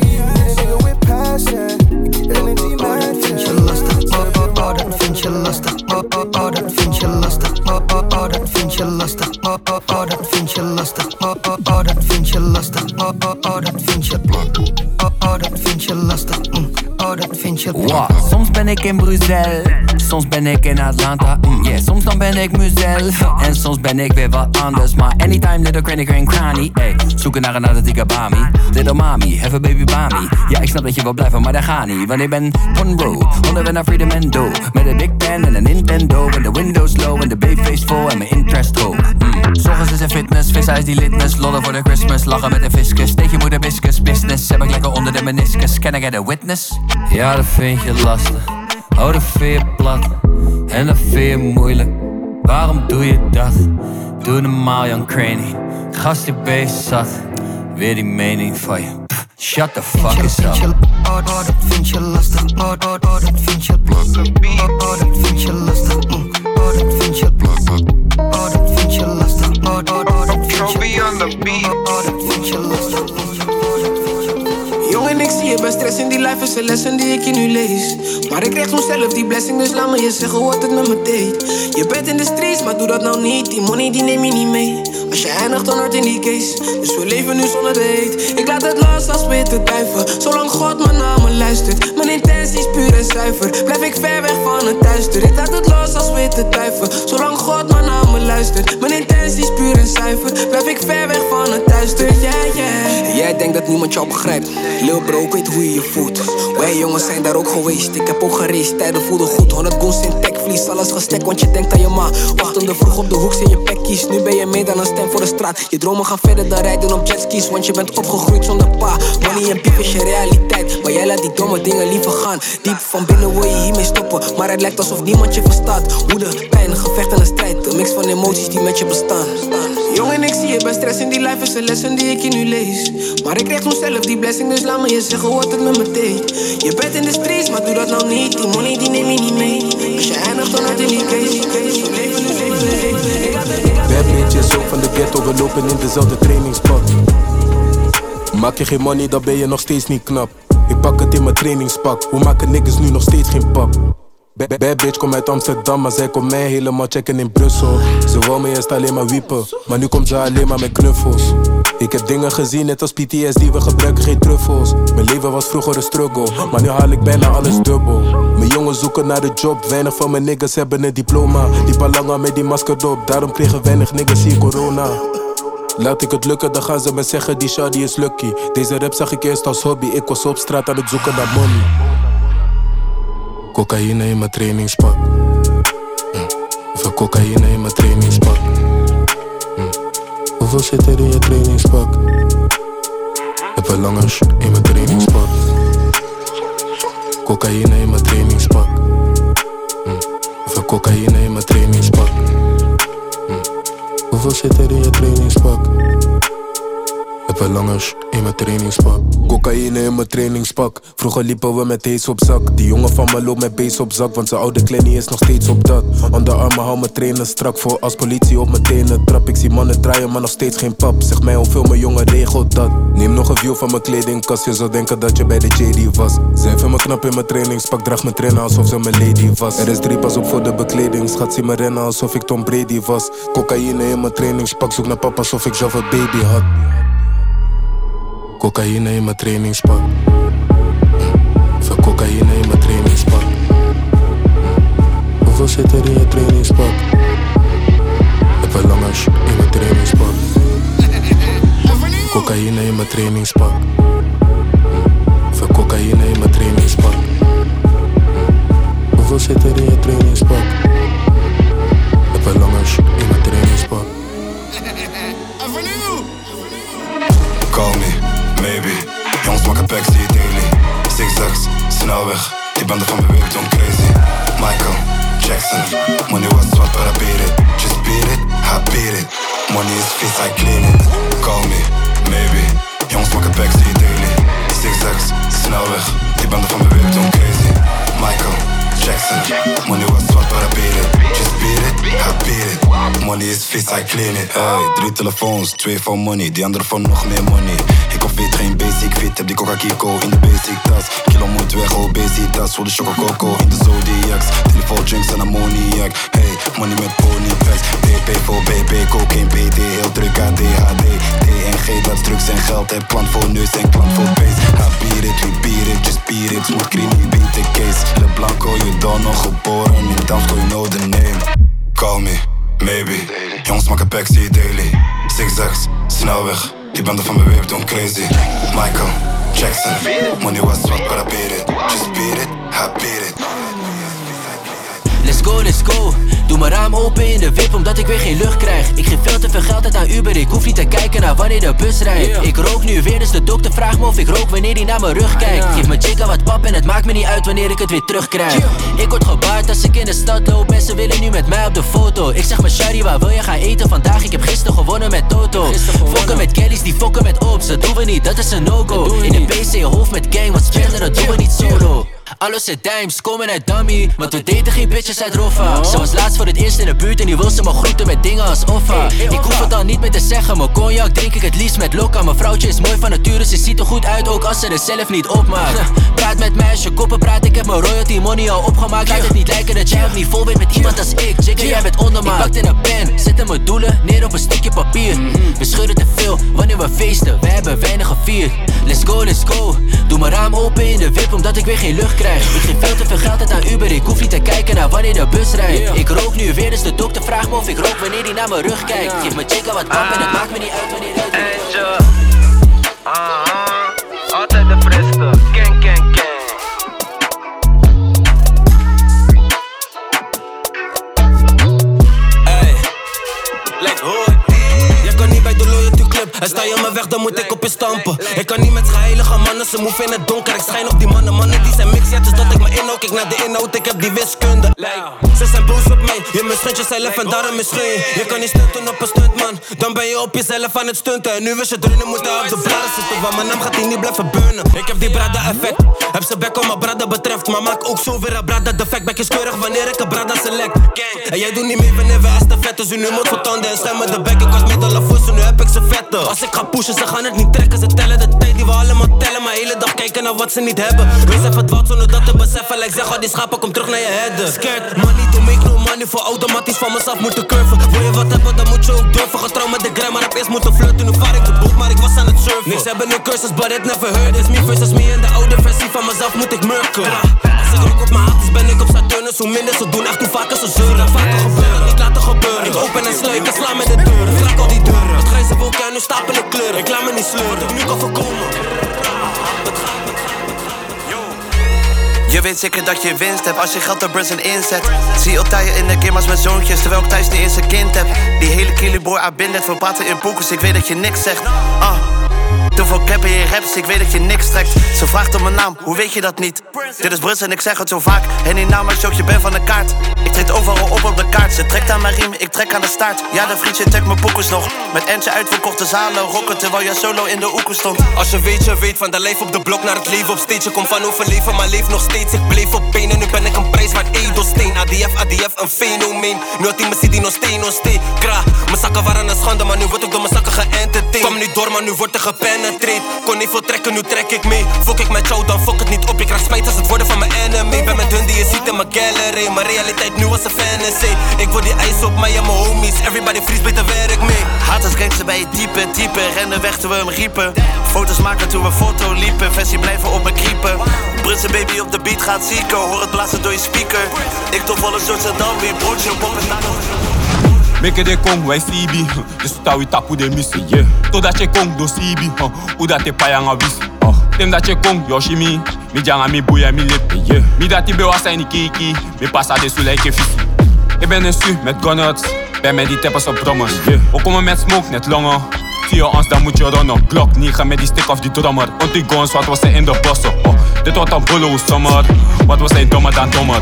vind je lastig, oh oh oh dat vind je lastig, oh oh oh dat vind je lastig, oh oh oh dat vind je lastig, oh oh oh dat vind je lastig, oh oh oh dat vind je ik in Brussel. Soms ben ik in Atlanta, mm, yeah. Soms dan ben ik mezelf. En soms ben ik weer wat anders. Maar anytime little granny grand cranny. Ey, zoeken naar een authentieke bami. Little mami, have a baby bami. Ja, ik snap dat je wil blijven, maar dat gaat niet. Want ik ben on road, onderweg naar Freedom and Do. Met een big pen en een Nintendo. En de windows low en de babyface vol en mijn interest hoog. Mm. Zorgens is een fitness, vis is die litness. Lollen voor de Christmas, lachen met een fiscus. Steek je moeder biscus, business. Heb ik lekker onder de meniscus. Can I get a witness? Ja, vind je lastig. Oh, dat vind je plat. En dat vind je moeilijk. Waarom doe je dat? Doe normaal, Jan Craney. Gast, je beest zat. Weer die mening van je. Pff, Shut the fuck is up. Oh, oh, dat vind je lastig. Oh, oh, oh, dat vind je lastig. Oh, oh, dat vind je lastig. Mm. Oh, dat vind je lastig. Oh, dat vind je lastig. Oh, oh, oh, dat vind je lastig. Oh, oh, dat vind je lastig. Jongen, ik zie je bij stress in die life is een lessen die ik je nu lees. Maar ik krijg soms zelf die blessing, dus laat me je zeggen wat het met me deed. Je bent in de streets, maar doe dat nou niet. Die money die neem je niet mee. Als je eindigt, dan hoort in die case. Dus we leven nu zonder de hate. Ik laat het los als witte duiven. Zolang God mijn namen luistert. Mijn intentie is puur en zuiver. Blijf ik ver weg van het duister. Ik laat het los als witte duiven. Zolang God mijn namen luistert. Mijn intentie is puur en zuiver. Blijf ik ver weg van het duister. Yeah, jij denkt dat niemand jou begrijpt. Lil bro, ik weet hoe je je voelt. Wij jongens zijn daar ook geweest. Ik heb ook geraced, tijden voelden goed. 100 goals in techvlies, alles gestek, want je denkt aan je ma. Wachtende vroeg op de hoek, zijn je pekkies. Nu ben je meer dan een stem voor de straat. Je dromen gaan verder dan rijden op jetskis, want je bent opgegroeid zonder pa. Money en piep is je realiteit, maar jij laat die domme dingen liever gaan. Diep van binnen wil je hiermee stoppen, maar het lijkt alsof niemand je verstaat. Woede, pijn, gevecht en een strijd. Een mix van emoties die met je bestaan. Jongen, ik zie je bij stress in die life is een lessen die ik je nu lees. Maar ik krijg soms zelf die blessing, dus laat me je zeggen wat het met me deed. Je bent in de streets, maar doe dat nou niet. Die money die neem je niet mee. Als je eindigt, dan. We bitches, ook van de ghetto, we lopen in dezelfde trainingspak. Maak je geen money, dan ben je nog steeds niet knap. Ik pak het in mijn trainingspak, hoe maken niggas nu nog steeds geen pak? Bad, bad bitch komt uit Amsterdam, maar zij komt mij helemaal checken in Brussel. Ze wou me eerst alleen maar wiepen, maar nu komt ze alleen maar met knuffels. Ik heb dingen gezien, net als PTSD, we gebruiken geen truffels. Mijn leven was vroeger een struggle, maar nu haal ik bijna alles dubbel. Mijn jongens zoeken naar de job, weinig van mijn niggas hebben een diploma. Die palanga met die masker op, daarom kregen weinig niggas hier corona. Laat ik het lukken, dan gaan ze me zeggen die shawty is lucky. Deze rap zag ik eerst als hobby, ik was op straat aan het zoeken naar money. Cocaïne in mijn trainingspak. Mm. Hoeveel cocaïne in mijn trainingspak? Mm. Hoeveel zit er in je trainingspak? Heb een lange in mijn trainingspak. Cocaïne in mijn trainingspak. Mm. Hoeveel cocaïne in mijn trainingspak? Hoeveel zit er in je trainingspak? Sh in mijn trainingspak. Cocaïne in mijn trainingspak. Vroeger liepen we met hees op zak. Die jongen van me loopt met beest op zak, want zijn oude kleding is nog steeds op dat. Onderarmen hou mijn trainen strak voor als politie op mijn tenen trap. Ik zie mannen draaien, maar nog steeds geen pap. Zeg mij hoeveel mijn jongen regelt dat. Neem nog een view van mijn kledingkast. Je zou denken dat je bij de JD was. Zij vindt me knap in mijn trainingspak. Draag mijn trainen alsof ze mijn lady was. Er is drie pas op voor de bekleding. Schat, zie me rennen alsof ik Tom Brady was. Cocaïne in mijn trainingspak. Zoek naar papa alsof ik zelf een baby had. Cocaïne in mijn trainingspak. Mm. Veel cocaïne in mijn trainingspak. Mm. Hoeveel zit er in je trainingspak? Heb een lange sh in mijn trainingspak. Cocaïne in mijn trainingspak. Mm. Veel cocaïne in mijn trainingspak. Hoeveel zit er Jongens maken packs, zie je daily. Zigzags, snelweg. Ik ben er van beweegt, don't crazy. Michael Jackson. Money was zwart, but I beat it. Just beat it, I beat it. Money is vies, I clean it. Call me, maybe. Jongens maken packs, zie je daily. Zigzags, snelweg. Ik ben er van beweegt, don't crazy. Michael Jackson. Money was zwart, but I beat it. Just beat it, I beat it. Money is vies, I clean it. Hey, drie telefoons, twee van money, die andere van nog meer money. Ik of weet geen basic fit, heb die coca Kiko in de basic tas. Kilo moet weg, oh basic tas, voor de chocococo in de zodiacs. Telefoon drinks en ammoniak. Hey, money met ponybags BP voor BP, cocaine BD, heel druk ADHD TNG, dat is drugs en geld, heb plant voor neus en klant voor base Ha, beat it, we beat it, just beat it, smooth creamy beat the case Le Blanco, don't nog geboren, in Damsko, you know the name. Call me, maybe, jongens maken packs, daily. Zigzags, snelweg, ik ben er van mijn whip, don't crazy. Michael, Jackson, money was zwart, but I beat it. Just beat it, I beat it Let's go, let's go. Doe mijn raam open in de wip omdat ik weer geen lucht krijg. Ik geef veel te veel geld uit aan Uber, ik hoef niet te kijken naar wanneer de bus rijdt. Ik rook nu weer, dus de dokter vraagt me of ik rook wanneer hij naar mijn rug kijkt. Geef mijn chica wat pap en het maakt me niet uit wanneer ik het weer terugkrijg. Ik word gebaard als ik in de stad loop en ze willen nu met mij op de foto. Ik zeg mijn Shari, waar wil je gaan eten vandaag? Ik heb gisteren gewonnen met Toto. Fokken met Kellys, die fokken met Ops, dat doen we niet, dat is een no-go. In de PC hoofd met gang, wat spelen, dat doen we niet solo. Alles uit dimes, komen uit dummy Want we daten geen bitches uit Roffa. Ze was laatst voor het eerst in de buurt En nu wil ze me groeten met dingen als Offa. Ik hoef het dan niet meer te zeggen Mijn cognac drink ik het liefst met Loka Mijn vrouwtje is mooi van nature Ze ziet er goed uit Ook als ze er zelf niet opmaakt Praat met mij als je koppen praat Ik heb mijn royalty money al opgemaakt. Laat het niet lijken dat jij op niveau bent met iemand als ik. Jij bent ondermaat. Ik pakte een pen, zette mijn doelen neer op een stukje papier. We schudden te veel wanneer we feesten We hebben weinig gevierd. Let's go, let's go. Doe mijn raam open in de wip Omdat ik weer geen lucht krijg. Ik geef veel te veel geld uit aan Uber. Ik hoef niet te kijken naar wanneer de bus rijdt. Ik rook nu weer, dus de dokter vraagt me of ik rook Wanneer hij naar mijn rug kijkt. Geef mijn chica wat pap en het maakt me niet uit wanneer hij Angel. Altijd de friste. En sta je mijn weg, dan moet ik op je stampen. Ik kan niet met heilige mannen, ze move in het donker. Ik schijn op die mannen, mannen die zijn mix. Ja, dus dat ik me inhoud. Kijk naar de inhoud, ik heb die wiskunde. Ze zijn boos op mij, je misgunt jezelf en daarom misschien. Je kan niet stunten op een stuntman, dan ben je op jezelf aan het stunten. En nu is je drinnen moeten op de bladen zitten, want mijn naam gaat hier niet blijven burnen. Ik heb die brada effect, heb ze bek om mijn brada betreft. Maar maak ook zo weer een brada defect. Bek is keurig wanneer ik een brada select. En jij doet niet meer wanneer we als de vet. Dus u nu moet voor tanden en stemmen de bek. Ik was met alle voeten, nu heb ik ze vetten. Als ik ga pushen, ze gaan het niet trekken. Ze tellen de tijd die we allemaal tellen. Maar hele dag kijken naar wat ze niet hebben. Wees even wat zonder dat te beseffen. Like zeg, al die schapen, kom terug naar je headen. Scared, money to make no money. Voor automatisch van mezelf moeten curven. Wil je wat hebben, dan moet je ook durven. Getrouw met de gram, maar heb eerst moeten flirten. Nu vaar ik de boot, maar ik was aan het surfen. Niks hebben nu cursus, but it never heard. It's me versus me en de oude versie van mezelf moet ik murken. Als ik rook op mijn haters, ben ik op Saturnus. Hoe minder ze doen, echt hoe vaker ze zeuren. Vaker gebeuren, niet laten gebeuren. Ik open en sluit, ik sla met de deuren. Vrak al die deuren. Het grijze en nu Ik laat me niet sleuren, ik nu kan voorkomen. Je weet zeker dat je winst hebt als je geld op Brunson inzet. Zie altijd in de game mijn zoontjes, terwijl ik thuis niet eens een kind heb. Die hele kille boy binnen, we praten in boekers, ik weet dat je niks zegt. Ah. Te veel cap je raps, ik weet dat je niks trekt. Ze vraagt om mijn naam, hoe weet je dat niet? Dit is Bruns en ik zeg het zo vaak. En die naam is ook je ben van de kaart. Ik treed overal op op de kaart. Ze trekt aan mijn riem, ik trek aan de staart. Ja, de vriendje trekt mijn poekers nog. Met Entje uitverkochte zalen, rocken terwijl jij solo in de oeken stond. Als je weet, je weet van de lijf op de blok naar het leven op stage. Je komt van overleven, maar leef nog steeds. Ik bleef op benen, nu ben ik een prijs waard edelsteen. ADF, ADF, een fenomeen. Nu had die me die nog steen, nog steen. Kra, mijn zakken waren een schande, maar nu word ik door mijn zakken geëntertained. Kwam niet door, maar nu Kon niet veel trekken, nu trek ik mee. Fok ik met jou, dan fok het niet op. Ik krijg spijt als het worden van mijn enemy. Ben met hun die je ziet in mijn gallery. Mijn realiteit nu als een fantasy. Ik word die ijs op mij en mijn homies. Everybody freeze, beter werk mee. Haters gangster bij je diepe, diepe. Rennen weg toen we hem riepen. Foto's maken toen we foto liepen. Versie blijven op me kriepen. Brutse baby op de beat gaat zieken. Hoor het blazen door je speaker. Ik toch wel een soort Saddam, broodje op op Meke de kong, wij CB. Dus tawi tapu de missie, yeah. Totdat je kong, do huh. Hoe dat je payanga wisi. Oh. Tem dat je kong, yoshimi. Mi janga mi boeia mi lippe, yeah. Mi dat die bewa zijn kiki. Mi passa de sule ke fisi. Ik ben een su met gunners. Ben met die teppers op brommers, yeah. We komen met smoke, net langer. Zie je ons, dan moet je runnen. Glock 9 met die stick of die drummer. Want die guns, wat was er in de bossen? Oh. Dit wordt een bullo summer. Wat was hij dommer dan dommer?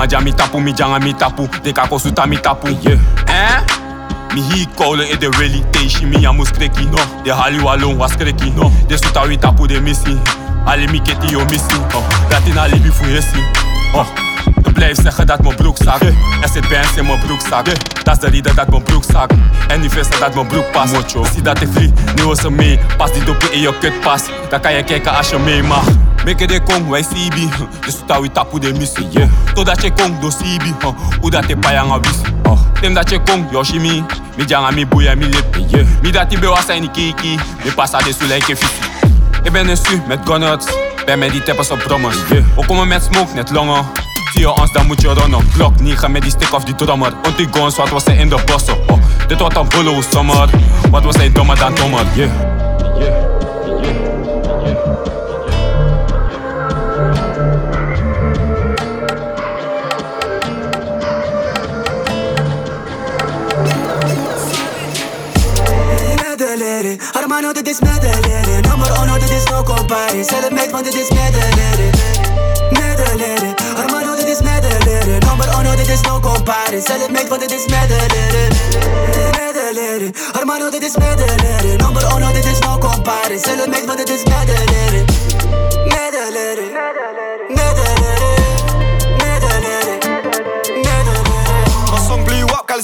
Maja mi tapu, mi janga mi tapu. De kako suta mi tapu. Yeah. Eh? Mi hi kolen in de really teishi mi amu skreki no. De hali walon was skreki no. De suta wi tapu de missi. Ali mi keti yo missi. Oh. Latin ali bi fu yesi. Oh. Ik blijf zeggen dat mijn broek zakt. Er zit bands in mijn broekzak. Dat is de reden dat mijn broek zakt. En die vissen dat mijn broek past. Mocho. Zie dat ik vlieg, nu is ze mee. Pas die doppen in je kut pas. Dan kan je kijken als je mee mag. Meke de kong, wij Sibi. Dus touw tapu de missie. Yeah. Totdat je kong, do Sibi. huh. Hoe dat je payanga wis. Oh. Tem dat je kong, Yoshimi. Mi janga mi boeia mi lip. Yeah. Mi dat die bewa zijn die kiki. Mi passa de suleke fisi. Ik ben een su met gunners. Ben met die teppers op brommers. Yeah. We komen met smoke, net longen. Zie je ons, dan moet je runnen. Glock 9 met die stick of die drummer. Want die guns, wat was ze in de bossen? Dit wordt een bullo summer. Wat was hij dommer dan dommer? Yeah. Medelere, hermano dit is medelere Nummer uno dit is no compare Zelf meet want dit is medelere Medelere, hermano dit is medelere Nummer uno dit is no compare Zelf meet want dit is medelere Medelere, hermano dit is medelere Nummer uno dit is no compare Zelf meet want dit is medelere Medelere, medelere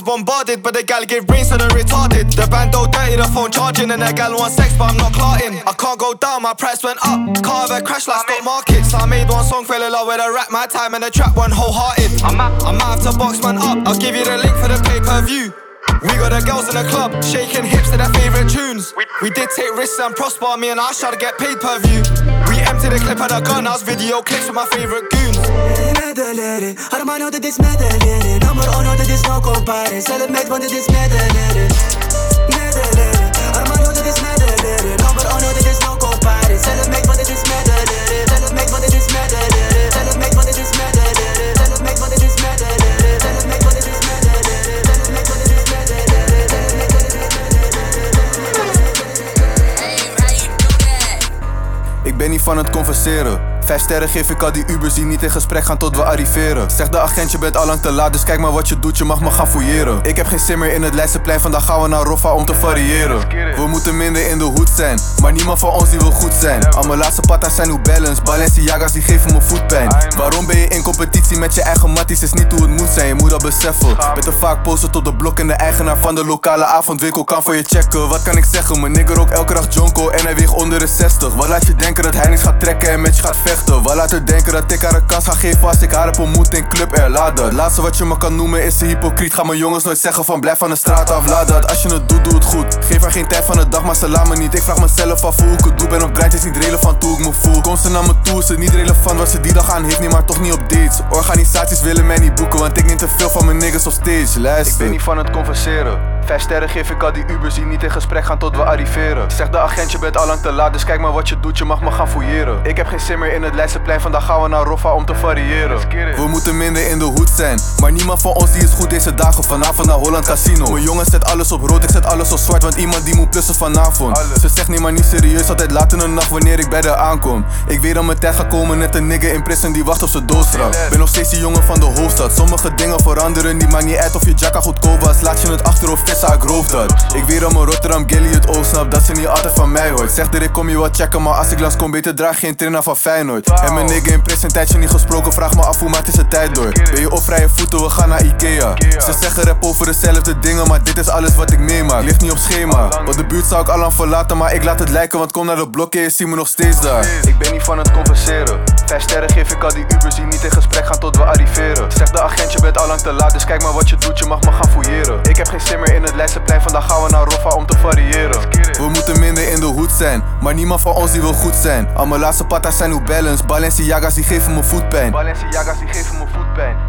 bombarded, but the gal give brains so they're retarded. The band don't dirty, the phone charging, and the gal wants sex, but I'm not clarting. I can't go down, my price went up. Car have a crash like stock markets. I made one song, fell in love with a rap, my time, and the trap one wholehearted. I'm out, I'm out to box man up. I'll give you the link for the pay per view. We got the girls in the club, shaking hips to their favorite tunes. We did take risks and prosper, me and I try to get paid per view. We empty the clip of the gun, house video clips with my favorite goons. Medelere, hermano dit is medelere Nummer uno dit is no compare Zelf meet want dit is medelere Medelere, hermano dit is medelere Nummer uno dit is no compare Zelf meet want dit Ben niet van het converseren. Vijf sterren geef ik al die Ubers die niet in gesprek gaan tot we arriveren. Zeg de agent, je bent allang te laat, dus kijk maar wat je doet, je mag me gaan fouilleren. Ik heb geen zin meer in het Leidseplein, vandaag gaan we naar Roffa om te variëren. We moeten minder in de hoed zijn, maar niemand van ons die wil goed zijn. Al mijn laatste patas zijn hoe balance, Balenciaga's die geven me voetpijn. Waarom ben je in competitie met je eigen matties, is niet hoe het moet zijn, je moet dat beseffen. Met te vaak posten tot de blok en de eigenaar van de lokale avondwinkel kan voor je checken. Wat kan ik zeggen, mijn nigger ook elke dag jonko en hij weegt onder de 60. Wat laat je denken dat hij niks gaat trekken en met je gaat vechten? Wat laat haar denken dat ik haar een kans ga geven als ik haar heb ontmoet in Club? Laat dat. Laatste wat je me kan noemen is een hypocriet. Ga mijn jongens nooit zeggen van blijf van de straat af, dat. Als je het doet, doe het goed. Geef haar geen tijd van de dag, maar ze laat me niet. Ik vraag mezelf af hoe ik het doe. Ben op grind, is niet relevant hoe ik me voel. Kom ze naar me toe, is het niet relevant wat ze die dag aan heeft. Nee, maar toch niet op dates. Organisaties willen mij niet boeken, want ik neem te veel van mijn niggas op stage. Luister. Ik ben niet van het converseren. Vijf sterren geef ik al die Ubers die niet in gesprek gaan tot we arriveren. Zeg de agent, je bent allang te laat, dus kijk maar wat je doet, je mag me gaan fouilleren. Ik heb geen zin meer in het Leidseplein, vandaag gaan we naar Roffa om te variëren. We moeten minder in de hoed zijn, maar niemand van ons die is goed deze dagen. Vanavond naar Holland Casino. Mijn jongen zet alles op rood, ik zet alles op zwart, want iemand die moet plussen vanavond. Ze zegt nee maar niet serieus, altijd laat in de nacht wanneer ik bij haar aankom. Ik weet dat mijn tijd gaat komen, net een nigger in prison die wacht op zijn doodstraf. Ben nog steeds die jongen van de hoofdstad, sommige dingen veranderen niet, maakt niet uit of je jacka goedkoop was. Laat je het achter of ik roof dat. Ik weet dat mijn Rotterdam Gilly het oog snapt, dat ze niet altijd van mij hoort. Zegt er ik kom je wat checken, maar als ik langs kom beter draag geen trainer van Feyenoord. En mijn nigger in prison, tijdje niet gesproken, vraag me af hoe maakt is het tijd door. Ben je op vrije voeten, we gaan naar Ikea. Ze zeggen rap over dezelfde dingen, maar dit is alles wat ik meemaak. Ligt niet op schema, want de buurt zou ik al lang verlaten, maar ik laat het lijken, want kom naar de blokken, je ziet me nog steeds daar. Ik ben niet van het converseren. Vijf sterren geef ik al die Ubers die niet in gesprek gaan tot we arriveren. Zeg de agent, je bent allang te laat, dus kijk maar wat je doet, je mag me gaan fouilleren. Ik heb geen zin meer in het Leidseplein, vandaag gaan we naar Roffa om te variëren. We moeten minder in de hoed zijn, maar niemand van ons die wil goed zijn. Al mijn laatste patas zijn hoe balance, Balenciaga's die geven me voetpijn. Balenciaga's die geven me voetpijn.